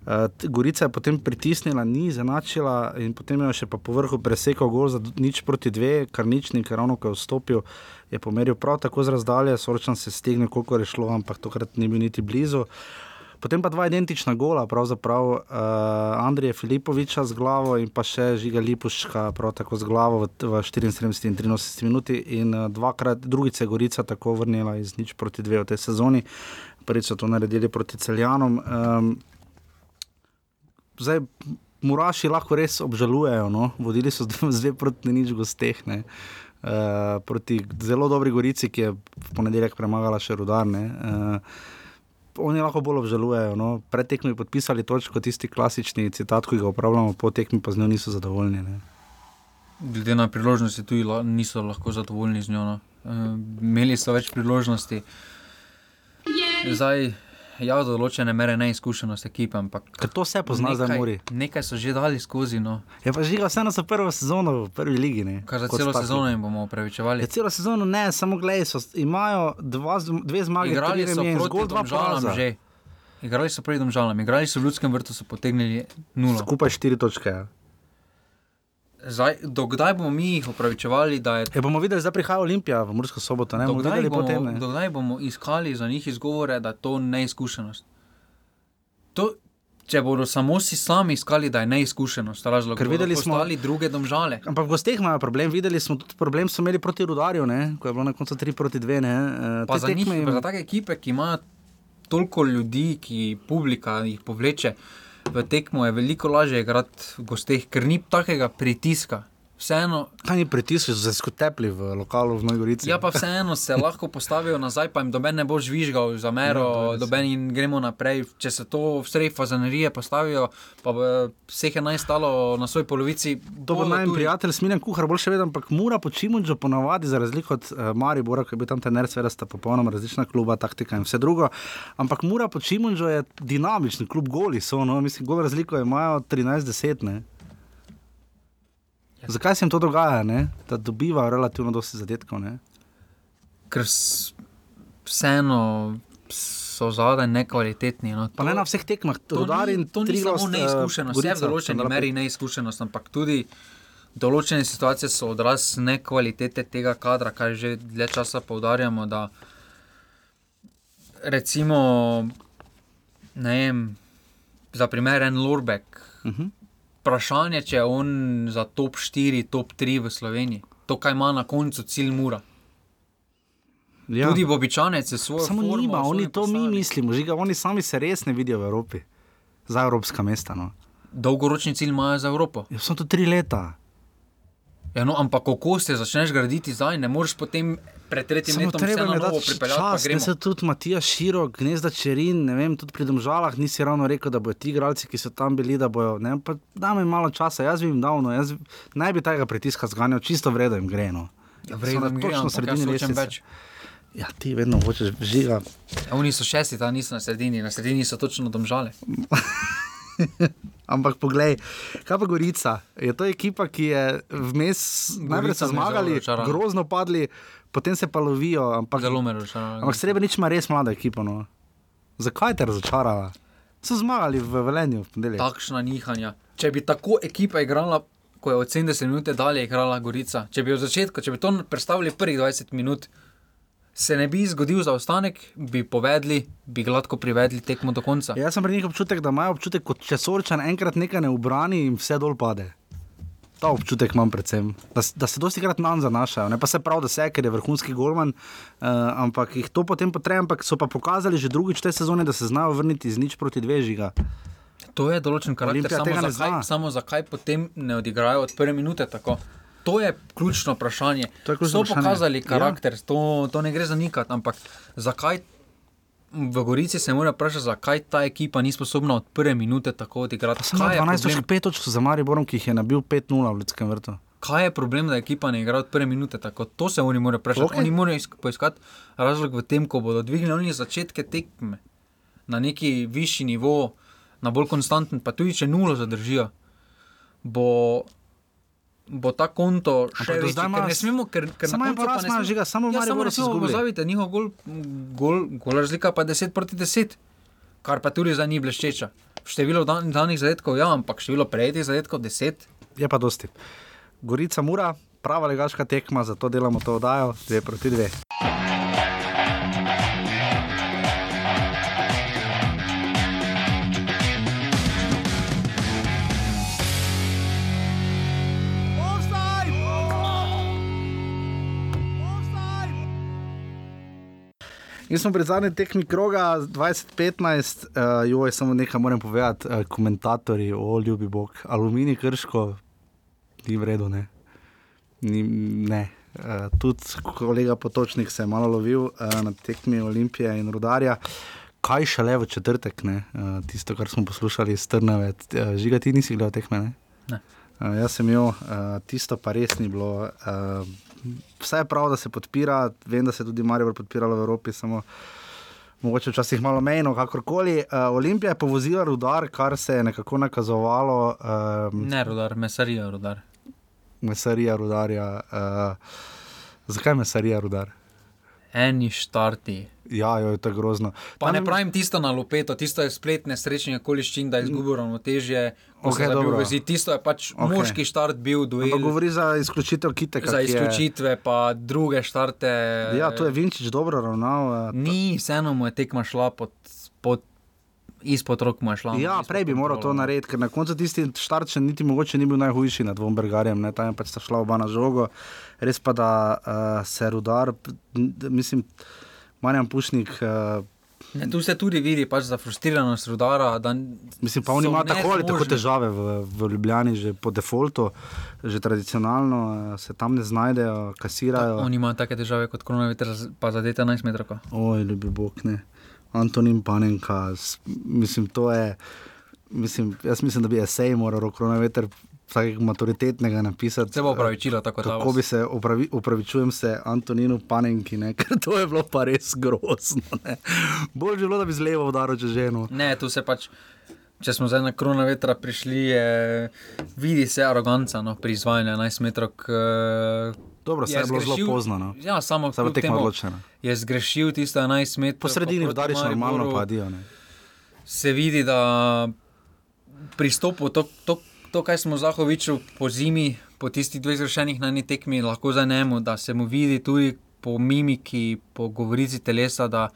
Uh, Gorica je potem pritisnila, ni zanačila in potem je še po vrhu presekal gol za nič proti dve, kar nič ni, ker ravno ko je vstopil je pomeril prav tako z razdalje, Sorčan se stegne, koliko je šlo, ampak tokrat ni bil niti blizu. Potem pa dva identična gola, pravzaprav uh, Andrija Filipoviča z glavo in pa še Žiga Lipuška, prav tako z glavo v, v 74 in 83 minuti. In uh, dvakrat, drugič je Gorica tako vrnila iz nič proti dve v tej sezoni, prvič so to naredili proti celjanom. Um, zdaj, Muraši lahko res obžalujejo, no? vodili so zdaj proti nič gosteh. Ne? Uh, proti zelo dobri Gorici, ki je v ponedeljek premagala še rudarne. Uh, oni lahko bolj obžalujejo. No? Pred tekmi podpisali točko, tisti klasični citat, ki ga uporabljamo, po tekmi pa z njo niso zadovoljni. Ne? Glede na priložnosti, tudi la, niso lahko zadovoljni z njo. No? Uh, imeli so več priložnosti. Zdaj, ja, do določene mere neizkušenost ekipe. Ker to vse pozna za Muri. Nekaj so že dali skozi. No. Je pa žiga vseeno za prvo sezono v prvi ligi. Ne? Kar za celo taki. sezono jim bomo upravičevali. Ja, celo sezono ne, samo gledaj, so, imajo dva, dve zmage, Igrali so proti zgolj dva poraza. že. Igrali so proti domžalam, igrali so v ljudskem vrtu, so potegnili nulo. Skupaj štiri točke. Ja. Zdaj, dokdaj bomo mi jih upravičevali, da je E, bomo videli, zdaj prihaja Olimpija v Mursko soboto. Ne Dokdaj bomo, potem. Ne? dokdaj bomo iskali za njih izgovore, da je to neizkušenost? To, če bodo samo si sami iskali, da je neizkušenost, razlog, Ker videli smo- postali druge domžale. Ampak v gosteh imajo problem, videli smo tudi problem, so imeli proti Rudarju, ne? ko je bilo na koncu 3 proti 2. Ne? E, Pa te za njih, jim- za take ekipe, ki imajo toliko ljudi, ki publika jih povleče v tekmo, je veliko lažje igrati v gosteh, ker ni takega pritiska. Vseeno, Kaj ni pritisk, so se skotepli v lokalu v Nojgorici. ja, pa vseeno se lahko postavijo nazaj, pa jim doben ne bo žvižgal za mero, res. doben in gremo naprej. Če se to v sredi fazanerije postavijo, pa vseh je naj stalo na svoji polovici. To bo naj prijatelj, smiljen kuhar, bolj še vedno, ampak mora po Čimunču ponavadi, za razliko od uh, Maribora, ki je bil tam tener, seveda sta popolnoma različna kluba, taktika in vse drugo. Ampak mora po Čimunču je dinamični, klub goli so, no, mislim, gol razliko imajo 13-10. Ja. Zakaj se jim to dogaja, ne? da dobivajo relativno dosti zadetkov? Ne? ker vseeno so zadaj nekvalitetni. No. Pa ne na vseh tekmah, to Rudar in ni, to ni samo eh, neizkušenost, vse v Gorica, določeni meri neizkušenost, ampak tudi določene situacije so odraz nekvalitete tega kadra, kar že dlje časa poudarjamo. Da recimo, ne vem, za primer en Lorbek. Uh -huh. Vprašanje, če je on za top 4, top 3 v Sloveniji, to, kaj ima na koncu cilj Mura. ja. Tudi Bobičanec je svoj. Samo nima, oni to mi mislimo, žiga, oni sami se res ne vidijo v Evropi, za evropska mesta. No. Dolgoročni cilj imajo za Evropo. Ja, so to tri leta. Ja, no, ampak kako se začneš graditi zdaj, ne moreš potem pred tretjim Samo letom treba je dati čas, da se tudi Matija Širok, gnezda Čerin, ne vem, tudi pri domžalah nisi ravno rekel, da bodo ti igralci, ki so tam bili, da bojo, ne pa dam jim malo časa, jaz bi jim dal, no, jaz naj bi tega pritiska zganjal, čisto vredo jim gre, no. Ja, vredno mi gre, točno sredini lestvice. več. Ja, ti vedno hočeš žiga. Ja, Oni so šesti, ta niso na sredini, na sredini so točno domžale. Ampak poglej, kaj pa Gorica? Je to ekipa, ki je vmes najprej zmagali, razočarala. grozno padli, potem se pa lovijo. Ampak, Zelo me razočaralo. ampak Srebrenic ima res mlada ekipa. No. Zakaj te razočarala? So zmagali v Velenju v ponedeljek. Takšna nihanja. Če bi tako ekipa igrala, ko je od 70 minut dalje igrala Gorica, če bi od začetka, če bi to predstavili prvih 20 minut, se ne bi zgodil zaostanek, bi povedali, bi gladko privedli tekmo do konca. Jaz sem pri njih občutek, da imajo občutek, kot če Sorčan enkrat nekaj ne obrani in vse dol pade. Ta občutek imam predvsem, da, da se dosti krat nam zanašajo. Ne pa se pravi, da se, ker je vrhunski golman, uh, ampak jih to potem potrebuje. Ampak so pa pokazali že drugič te sezone, da se znajo vrniti z nič proti dve žiga. To je določen karakter, Olimpija samo zakaj, samo zakaj potem ne odigrajo od prve minute tako. To je ključno vprašanje. To je ključno so vprašanje. pokazali Ja. karakter, to, to ne gre zanikati, ampak zakaj v Gorici se mora vprašati, zakaj ta ekipa ni sposobna od prve minute tako odigrati? Samo Kaj je 12 problem? točk 5 točk za Mariborom, ki jih je nabil 5-0 v Ljudskem vrtu. Kaj je problem, da ekipa ne igra od prve minute tako? To se oni morajo vprašati. Okay. Oni morajo isk- poiskati razlog v tem, ko bodo dvignili oni začetke tekme na neki višji nivo, na bolj konstanten, pa tudi če nulo zadržijo, bo, bo ta konto še ima- ne smemo, ker, ker Samo en poraz imajo, smemo- Žiga, samo v ja, ne smemo pozabiti, njihov gol, gol, gol razlika pa je 10 proti 10, kar pa tudi za njih bleščeča. Število dan, danih zadetkov, ja, ampak število prejetih zadetkov 10. Je pa dosti. Gorica mura, prava legaška tekma, zato delamo to oddajo, dve proti dve. In smo pri zadnji tekmi kroga 2015, uh, joj, samo nekaj moram povedati, uh, komentatorji, o ljubi Bog, aluminij krško, ni v redu, ne. Ni, ne. Uh, tudi kolega Potočnik se je malo lovil uh, na tekmi Olimpije in Rudarja. Kaj šele v četrtek, ne? uh, tisto, kar smo poslušali iz Trnave, uh, žiga ti nisi gledal tekme, ne? Ne. Uh, jaz sem imel, uh, tisto pa res ni bilo. Uh, vse je prav, da se podpira, vem, da se je tudi Marijo podpiralo v Evropi, samo mogoče včasih malo mejno, kakorkoli. Uh, Olimpija je povozila rudar, kar se je nekako nakazovalo, um, Ne, rodar, mesarija, rodar. mesarija rudarja. Uh, zakaj mesarija rudar? Eni štarti. Ja, jo, to je grozno. Pa Tam- ne pravim tisto na lopeto, tisto je splet nesrečnih okoliščin, da je izgubil ravnotežje, okay, vezi. Tisto je pač okay. moški štart bil duel. Ampak govori za izključitev kiteka. Za ki je- izključitve, pa druge štarte. Ja, tu je Vinčič dobro ravnal. uh, Ni, vseeno mu je tekma šla pod, pod, izpod rok mu je šla. Ja, prej bi moral to narediti, ker na koncu tisti štart še niti mogoče ni bil najhujši nad Vombergarjem, ne, tam je pač sta šla oba na žogo. Res pa, da uh, se rudar, mislim, Marjan Pušnik, uh, Ne, tu se tudi vidi pač za frustriranost rudara. Da mislim, pa on ima tako ali tako težave v, v Ljubljani, že po defaultu, že tradicionalno uh, se tam ne znajdejo, kasirajo. Oni imajo take težave kot koronavirus, pa zadete 11 metrov. Oj, ljubi Bog, ne. Antonin Panenka, mislim, to je. Mislim, jaz mislim, da bi esej moral rokrona veter vsakega maturitetnega napisati. Se bo opravičilo tako da. Kako bi se opravi, opravičujem se Antoninu Panenki, ne? ker to je bilo pa res grozno. Ne? Bolje bi bilo, da bi z levo udaril če ženo. Ne, tu se pač, če smo zdaj na korona vetra prišli, je, vidi se aroganca no, pri izvajanju 11 metrov. Dobro, se je bilo zelo pozno. No. Ja, samo tekma temu odločena. Je zgrešil tisto 11 metrov. Po sredini udariš normalno, pa adijo. Ne? Se vidi, da pristopu, to, to, to kaj smo Zahoviču po zimi, po tistih dveh zgrešenih na eni tekmi, lahko zanemo, da se mu vidi tudi po mimiki, po govorici telesa, da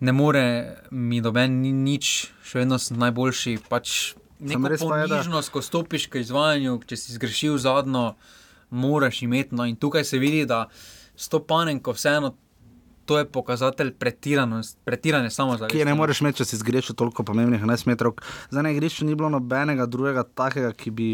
ne more mi doben ni nič, še vedno sem najboljši. Pač Samo Neko pa je, da- ponižnost, ko stopiš k izvajanju, če si zgrešil zadnjo, moraš imeti. No, in tukaj se vidi, da s to panenko vseeno. To je pokazatelj pretirane samozavesti. Ki je ne moreš imeti, če si zgrešil toliko pomembnih 11 metrov. Za na igrišču ni bilo nobenega drugega takega, ki bi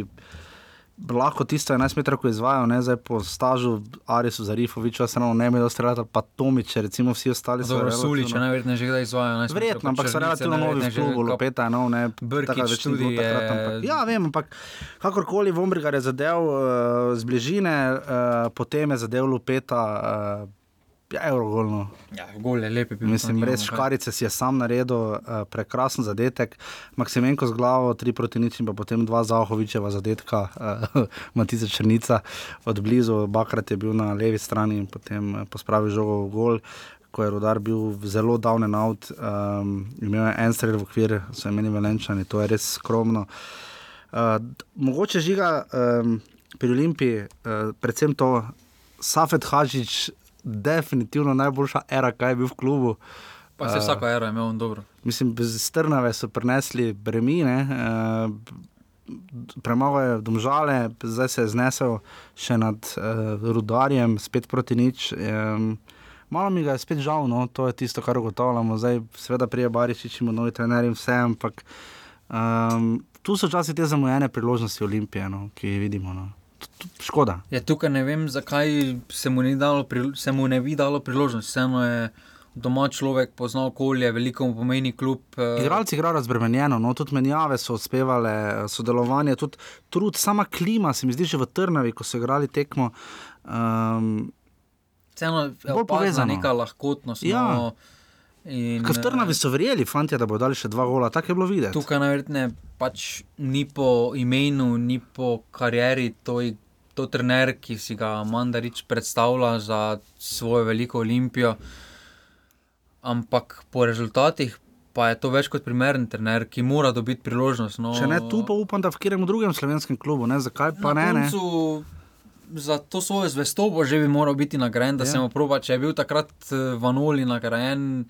lahko tisto 11 metrov izvajal, ne zdaj po stažu Arisu Zarifoviču, se ravno ne bi dal streljati, pa Tomiče, recimo vsi ostali so Dobro, Sulič, najverjetneje že kdaj izvaja. Verjetno, ampak so relativno novi v klubu, Lopeta je nov, ne, takrat več tudi takrat, je- ampak- Ja, vem, ampak kakorkoli Vombrigar je zadev uh, z bližine, uh, potem je zadev Lopeta. Uh, Ja, Eurogolno. Ja, gol je lep. je bil, Mislim, res škarice si je sam naredil, uh, prekrasen zadetek. Maksimenko z glavo, tri proti nič in pa potem dva Zahovičeva zadetka, uh, Matica Črnica od blizu, Bakrat je bil na levi strani in potem eh, pospravil žogo v gol. Ko je rodar bil zelo davnen out, um, imel je en strel v okvir, so imeli velenčani, to je res skromno. Uh, mogoče žiga um, pri Olimpiji, uh, predvsem to, Safet Hažič, definitivno najboljša era, kaj je bil v klubu. Pa se vsako ero imel dobro. Mislim, bez strnave so prenesli bremine, uh, premagal je domžale, zdaj se je znesel še nad uh, rudarjem, spet proti nič. Um, malo mi ga je spet žal, no, to je tisto, kar ugotavljamo. Zdaj, seveda, prije Barišič imamo novi trener in vse, ampak um, tu so včasih te zamujene priložnosti Olimpije, no, ki jih vidimo. No. Škoda. Ja, tukaj ne vem, zakaj se mu, dalo, se mu ne bi dalo priložnost. Vseeno je doma človek, pozna okolje, veliko mu pomeni klub. eh, Igralci igrajo razbremenjeno, no, tudi menjave so uspevale, sodelovanje, tudi trud, sama klima se mi zdi že v Trnavi, ko so igrali tekmo. Um, Vseeno je opazna povezano. neka lahkotnost. Ja. No, in, Ker v Trnavi so verjeli, fanti, da bodo dali še dva gola, tako je bilo videti. Tukaj najverjetneje pač ni po imenu, ni po karieri, to je to trener, ki si ga Mandarič predstavlja za svojo veliko olimpijo. Ampak po rezultatih pa je to več kot primeren trener, ki mora dobiti priložnost. No, Če ne tu, pa upam, da v katerem drugem slovenskem klubu, ne? zakaj pa na ne. ne? koncu Za to svojo zvestobo že bi moral biti nagrajen, da Ja. se mu proba. Če je bil takrat eh, Vanoli nagrajen,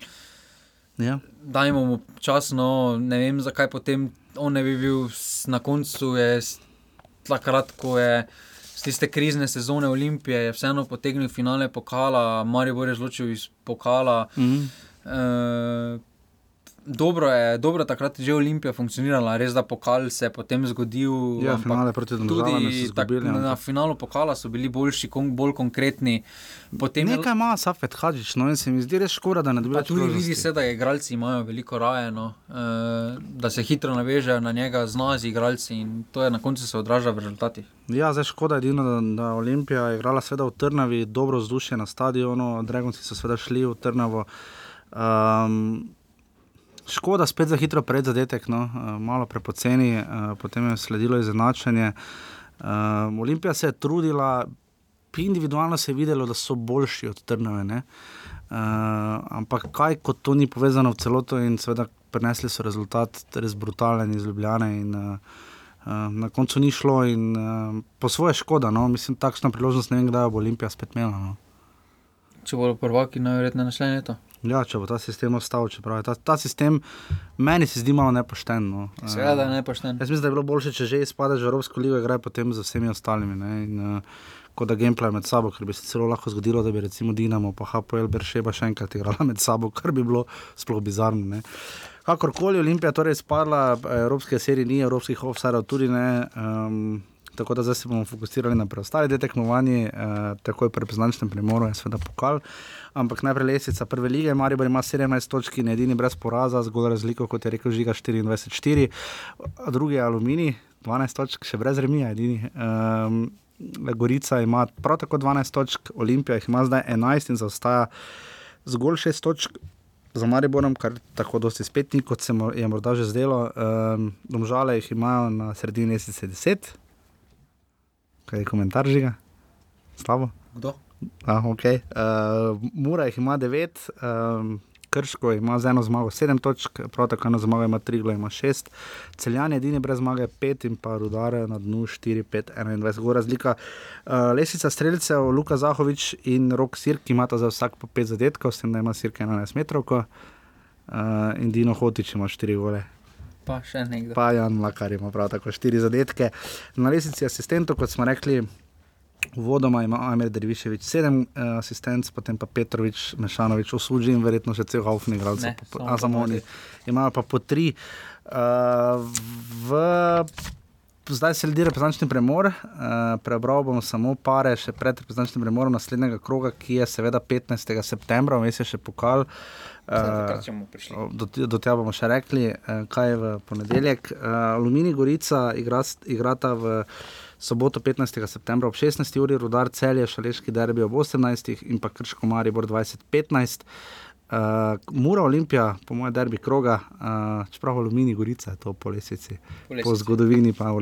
Ja. dajmo mu čas, no, ne vem, zakaj potem on ne bi bil na koncu, je takrat, ko je z tiste krizne sezone Olimpije, je vseeno potegnil finale pokala, Maribor je zločil iz pokala. Mhm. E, dobro je, dobro je takrat že Olimpija funkcionirala, res da pokal se je potem zgodil. Ja, finale proti Domžalam so Tudi tak, izgubili, na finalu pokala so bili boljši, kon, bolj konkretni. Potem je- Nekaj ima Safet Hadžič, no in se mi zdi res škoda, da ne dobijo Pa tudi vidi se, da igralci imajo veliko raje, no, uh, da se hitro navežejo na njega, zna z igralci in to je na koncu se odraža v rezultatih. Ja, zdaj škoda edino, da, da Olimpija je igrala seveda v Trnavi, dobro vzdušje na stadionu, Dragonci so seveda šli v Trnavo. Um, škoda spet za hitro pred zadetek, no, uh, malo prepoceni, uh, potem je sledilo izenačenje. Um, Olimpija se je trudila, individualno se je videlo, da so boljši od Trnave. ne. Uh, ampak kaj, kot to ni povezano v celoto in seveda prenesli so rezultat res brutalen iz Ljubljane. In, uh, Uh, na koncu ni šlo in uh, po svoje škoda. No? Mislim, takšna priložnost ne vem, kdaj bo Olimpija spet imela. No? Če bodo prvaki, najverjetneje naslednje leto. Ja, če bo ta sistem ostal, čeprav je ta, ta sistem meni se zdi malo nepošten. No? Seveda je nepošten. Jaz mislim, da je bilo bolje, če že izpadeš v Evropsko ligo, igraš potem z vsemi ostalimi. Ne? In, uh, kot da gameplay med sabo, ker bi se celo lahko zgodilo, da bi recimo Dinamo pa HPL Beršeba še enkrat igrala med sabo, kar bi bilo sploh bizarno. Ne? Kakorkoli Olimpija torej izpadla, Evropske serije ni, Evropskih offsajdev tudi ne. Um, Tako da zdaj se bomo fokusirali na preostale dve tekmovanji, eh, takoj po reprezentančnem premoru je seveda pokal. Ampak najprej lesica prve lige, Maribor ima 17 točk in je edini brez poraza, zgolj razliko, kot je rekel Žiga 24-4, drugi je Aluminij, 12 točk, še brez remija, edini. Um, Gorica ima prav tako 12 točk, Olimpija jih ima zdaj 11 in zaostaja zgolj 6 točk. Za Mariborom, kar tako dosti spet ni, kot se je morda že zdelo. Um, domžale jih imajo na sredini meseca 10, kaj je komentar žiga? Slabo. Kdo? Ah, okay. uh, Mura jih ima 9, um, Krško ima z eno zmago 7 točk, prav tako eno zmago ima 3, ima 6. Celjan je edini brez zmage 5 in pa rudare na dnu 4, 5, 21. Gor razlika. Uh, lesica streljcev, Luka Zahovič in Rok Sirk, imata za vsak po 5 zadetkov, s tem da ima Sirk 11 metrov. Uh, in Dino Hotič ima 4 gole. Pa še nekdo. Pa Jan Mlakar ima prav tako 4 zadetke. Na lesici asistentov, kot smo rekli, Vodoma ima Amir Derviševič 7 uh, asistentov, potem pa Petrovič, Mešanovič, Osuđi in verjetno še cel Haufni igralcev, a samo oni. Imajo pa po tri. Uh, v zdaj se ljudje reprezentančni premor, uh, prebral bom samo pare še pred reprezentančnim premorom naslednjega kroga, ki je seveda 15. septembra, vmes je še pokal. Prišli. Uh, do, do tega bomo še rekli, uh, kaj je v ponedeljek. Uh, Alumini Gorica igra, igrata v soboto 15. septembra ob 16. uri, Rudar Celje, Šaleški derbi ob 18. in pa Krško Maribor 2015. Uh, Mura Olimpija, po mojem, derbi kroga, uh, čeprav Alumini Gorica je to po lesici, Po lestvici. po zgodovini, pa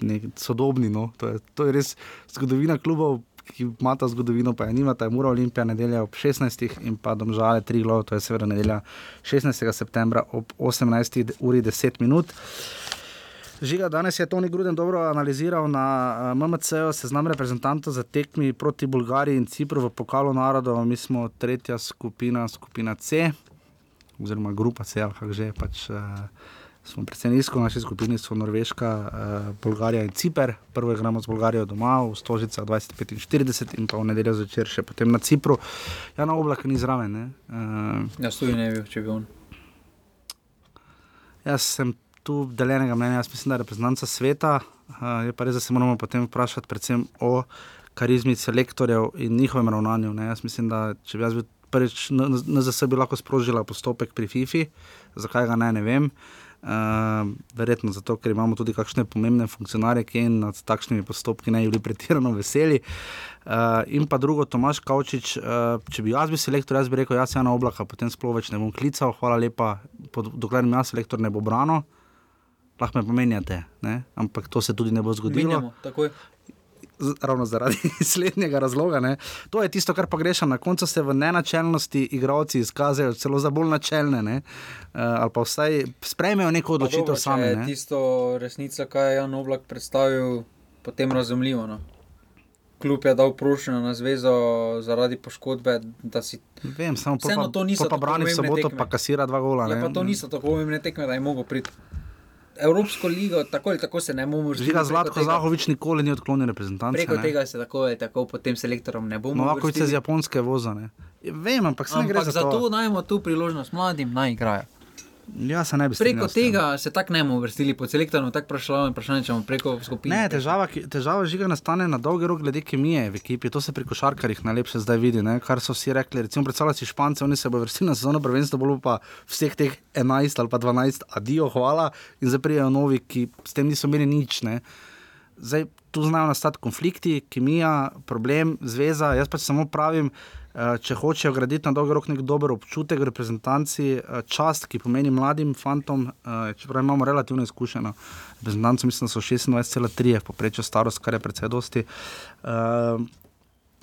ne, sodobni. No. To, je, to je res zgodovina klubov, ki ima ta zgodovino, pa je nima, je Mura Olimpija nedelja ob 16. in pa domžale tri glavo, to je seveda nedelja 16. septembra ob 18. uri 10 minut. Žiga, danes je Toni Gruden dobro analiziral na uh, MMC-u seznam reprezentantov za tekmi proti Bulgariji in Cipru v pokalu narodov. Mi smo tretja skupina, skupina C, oziroma grupa C, ali kako že pač. Uh, Smo predvsem nizko, v naši skupini so Norveška, uh, Bolgarija in Ciper. Prvo igramo z Bolgarijo doma, v Stožicah 2045 in pa v nedeljo zvečer še potem na Cipru. Ja, na oblak ni zraven. ne. Uh, Jaz tudi ne bi če bi on. Jaz sem tu deljenega mnenja, jaz mislim, da je reprezentanca sveta. Uh, je pa res, da se moramo potem vprašati predvsem o karizmi selektorjev in njihovem ravnanju. Ne. Jaz mislim, da če bi jaz bil prvič, NZS bi lahko sprožila postopek pri FIFI, zakaj ga ne, ne vem. Uh, verjetno zato, ker imamo tudi kakšne pomembne funkcionarje, ki nad takšnimi postopki ne bi bili pretirano veseli. Uh, in pa drugo, Tomaš Kavčič, uh, če bi jaz bil selektor, jaz bi rekel, jaz sem na oblaka, potem sploh več ne bom klical, hvala lepa, pod, dokler mi jaz selektor ne bo brano, lahko me pomenjate, ne? ampak to se tudi ne bo zgodilo. Menjamo, ravno zaradi slednjega razloga. Ne. To je tisto, kar pa grešam. Na koncu se v nenačelnosti igravci izkazajo celo za bolj načelne, ne. uh, ali pa vsaj sprejmejo neko odločitev dobro, sami. je ne. Tisto resnica, kaj je Jan Oblak predstavil, potem razumljivo. No. Klub je dal prošnjo na zvezo zaradi poškodbe, da si. Vem, samo pa, to niso pa brani soboto, tekme. pa kasira dva gola. Ja, ne. pa to niso tako pomembne tekme, da je mogel priti. Evropsko ligo, tako ali tako se ne bomo vrstili. Žiga Zlatko tega- Zahovič nikoli ni odklonil reprezentance. Preko ne. tega se tako ali tako potem selektorom ne bomo. Novakovič se z uvrstili. japonske voza. Ne. Vem, ampak se ne gre Ampak za to. zato dajemo tu priložnost mladim, naj igrajo. Ja, se ne bi Preko strinjal tem. tega se tako ne bomo vrstili, pod selektorom tako vprašanje, vprašanje, če bomo preko skupine. Ne, težava, ki- težava žiga nastane na dolgi rok glede kemije v ekipi. To se pri košarkarjih najlepše zdaj vidi. Ne? Kar so vsi rekli. Recimo, predstavljaj si Špance, oni se bodo vrstili na sezono prvenstvo, bolj pa vseh teh 11 ali pa 12, adijo, hvala. In zdaj prijajo novi, ki s tem niso imeli nič. Ne? Zdaj tu znajo nastati konflikti, kemija, problem, zveza. Jaz pač samo pravim, če hočejo graditi na dolgi rok nek dober občutek v reprezentanci, eh, čast, ki pomeni mladim fantom, eh, čeprav imamo relativno izkušeno. Reprezentanci mislim, da so 26,3 poprečju starost, kar je precej dosti. Uh,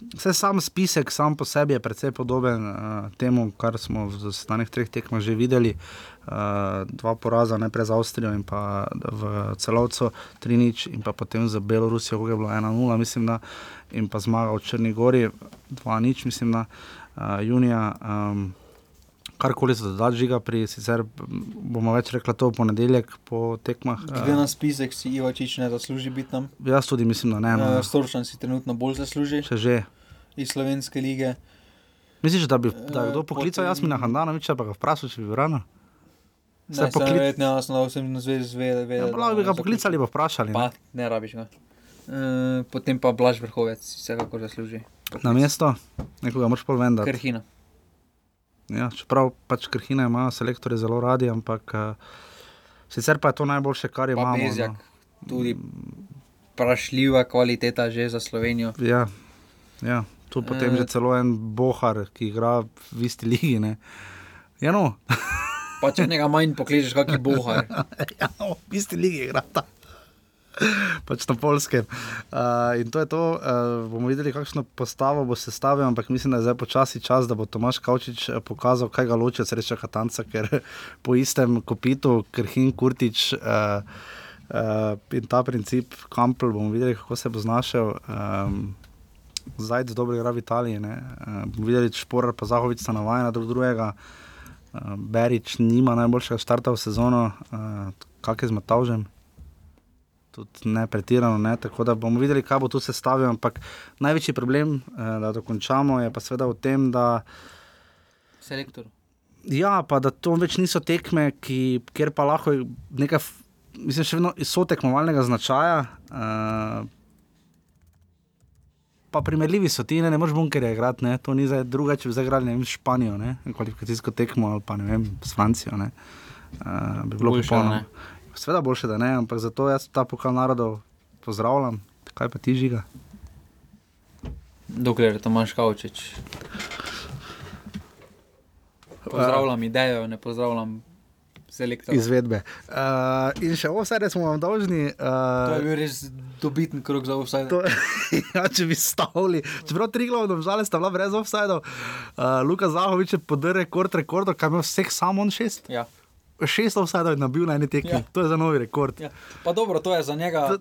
Vse sam spisek, sam po sebi je precej podoben uh, temu, kar smo v zadnjih treh tekmah že videli. Uh, dva poraza, najprej za Avstrijo in pa v celovcu 3-0, in pa potem za Belorusijo, kako je bilo 1-0, mislim, da, in pa zmaga v Črni Gori 2-0, mislim, da uh, junija. Um, Karkoli se doda, žiga pri, sicer bomo več rekla to v ponedeljek po tekmah. Glede Uh, na spisek si Ivačič ne zasluži biti tam. jaz tudi mislim, da ne. No, Uh, Storčan si trenutno bolj zasluži še že. iz slovenske lige. Misliš, da bi da kdo Eh, poklical potem- Jasmina Handanoviča, pa ga vprašal, če bi bil rano? Ne, sem poklic- verjetno jasno, da vsem na zvezi zve. ve- Ja, da lahko bi ga so poklicali, pa vprašali. Pa, Ne? ne rabiš ga. Uh, potem pa Blaž Vrhovec, vsekakor zasluži. Na mesto, nekoga moraš pol vendar. Krhina. Ja, čeprav pač krhine imajo selektorje zelo radi, ampak uh, sicer pa je to najboljše, kar Pa imamo. Bezjak, No. tudi prašljiva kvaliteta že za Slovenijo. Ja, ja, tu potem Eh. že celo en bohar, ki igra v isti ligi. Ne? Ja, no, Pa če njega manj pokličeš, kak je bohar. ja, no, v isti ligi igra ta. Pač na polskem. Uh, in to je to, uh, bomo videli, kakšno postavo bo sestavil, ampak mislim, da je zdaj počasi čas, da bo Tomaš Kavčič eh, pokazal, kaj ga loči od sreča Katanca, ker po istem kopitu, Krhin Kurtič uh, uh, in ta princip Kampel bomo videli, kako se bo znašel. Um, Zajec dobro igra v Italiji, uh, bomo videli, če Šporar pa Zahovič sta navajena drug drugega. Uh, Berič nima najboljšega štarta v sezono, uh, kak je z Matavžem tudi ne pretirano. Ne? Tako da bomo videli, kaj bo tu sestavil. Ampak največji problem, eh, da dokončamo, je pa seveda v tem, da, Selektor. ja, pa da to več niso tekme, ki, kjer pa lahko nekaj mislim, še vedno so tekmovalnega značaja. Uh, Pa primerljivi so ti, ne, ne moreš bunkerje igrati, ne. to ni zdaj drugače, če bi zdaj igrali ne vem, s Španijo, ne, kvalifikacijsko tekmo ali pa ne vem, s Francijo. Ne. Uh, bi bilo popolnoma. ne. Sveda boljše, da ne, ampak zato jaz ta pokal narodov pozdravljam. Kaj pa ti žiga? Dokler je Tomaš Kavčič. Pozdravljam idejo, ne pozdravljam selektorja. Izvedbe. Uh, in še offside smo vam dolžni. To je Uh, bil res dobiten krok za vse. To, ja, če bi stavili, čeprav tri glavne žale sta bila brez offside, uh, Luka Zahovič je podrl rekord rekordov, kaj ima vseh samo on šest. Ja. Šest offside je nabil na eni tekmi, Ja. to je za novi rekord. Ja. Pa dobro, to je za njega.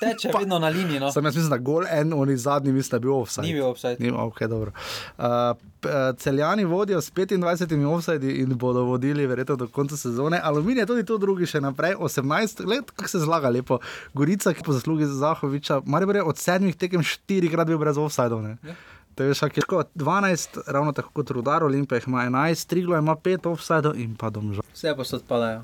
Teče Pa- vedno na liniji. No. Sam jaz mislim, da gol en, oni zadnji mislim, da je bil offside. Ni bil offside. Ni, okay, dobro. uh, uh, celjani vodijo s 25 offside in bodo vodili verjetno do konca sezone. Aluminij je tudi tu drugi še naprej, 18 let, kako se zlaga lepo. Gorica, ki po zaslugi Zahoviča, Maribor je od sedmih tekem štirikrat bil brez offside. Ja. Je šak, je 12, ravno tako kot Rudar, Olimpij ima 11, Triglo ima 5 offside in pa domžal. Vse pa se odpadajo.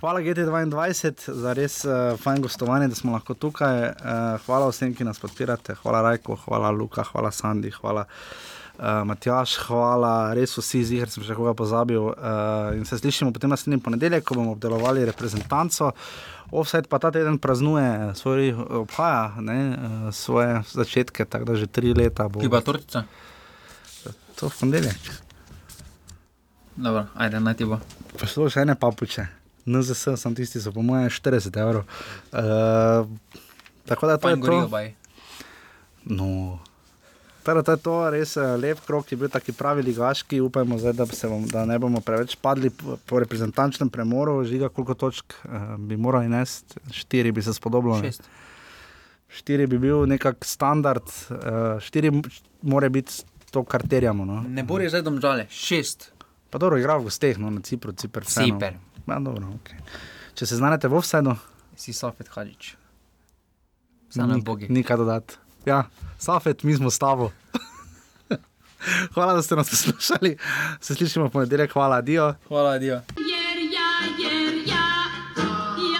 Hvala GT2 za res uh, fajn gostovanje, da smo lahko tukaj. Uh, hvala vsem, ki nas podpirate, hvala Rajko, hvala Luka, hvala Sandi, hvala uh, Matjaš, hvala res vsi, zihar sem še koga pozabil. Uh, in se slišimo potem naslednji ponedeljek, ko bomo obdelovali reprezentanco. Offset pa ta teden praznuje svoj obhaja, ne, uh, svoje začetke, tako da že tri leta bo Ki pa tortica? to v ponedeljek. Dobro, ajde, naj ti bo. Poslušaj, ene papuče. NZS, sem tisti, so po mojem 40 evrov. Uh, tako da to Fajn je gorijo, to. baj. No. Teda, to je to, res eh, lep krok, je bil taki pravi ligaški. Upajmo, zdaj, da, bom, da ne bomo preveč padli po, po reprezentančnem premoru. Žiga, koliko točk uh, bi morali nesti, štiri bi se spodobilo. ne? Šest. Štiri bi bil nekak standard, uh, štiri mora biti to, kar terjamo. No. Ne bo zdaj domžale, šest. Pa dobro, igra v gosteh, no, na Cipru, Cipr. Ciper. Ja, dobro, okay. Če se znajdete v vseeno, Si Safet Hadžič. Samo Nik- bogi. Nikaj dodati. Ja, Safet, mi smo s tabo. Hvala, da ste nas poslušali. Se slišimo v ponedeljek, hvala, adijo. Hvala, Dio.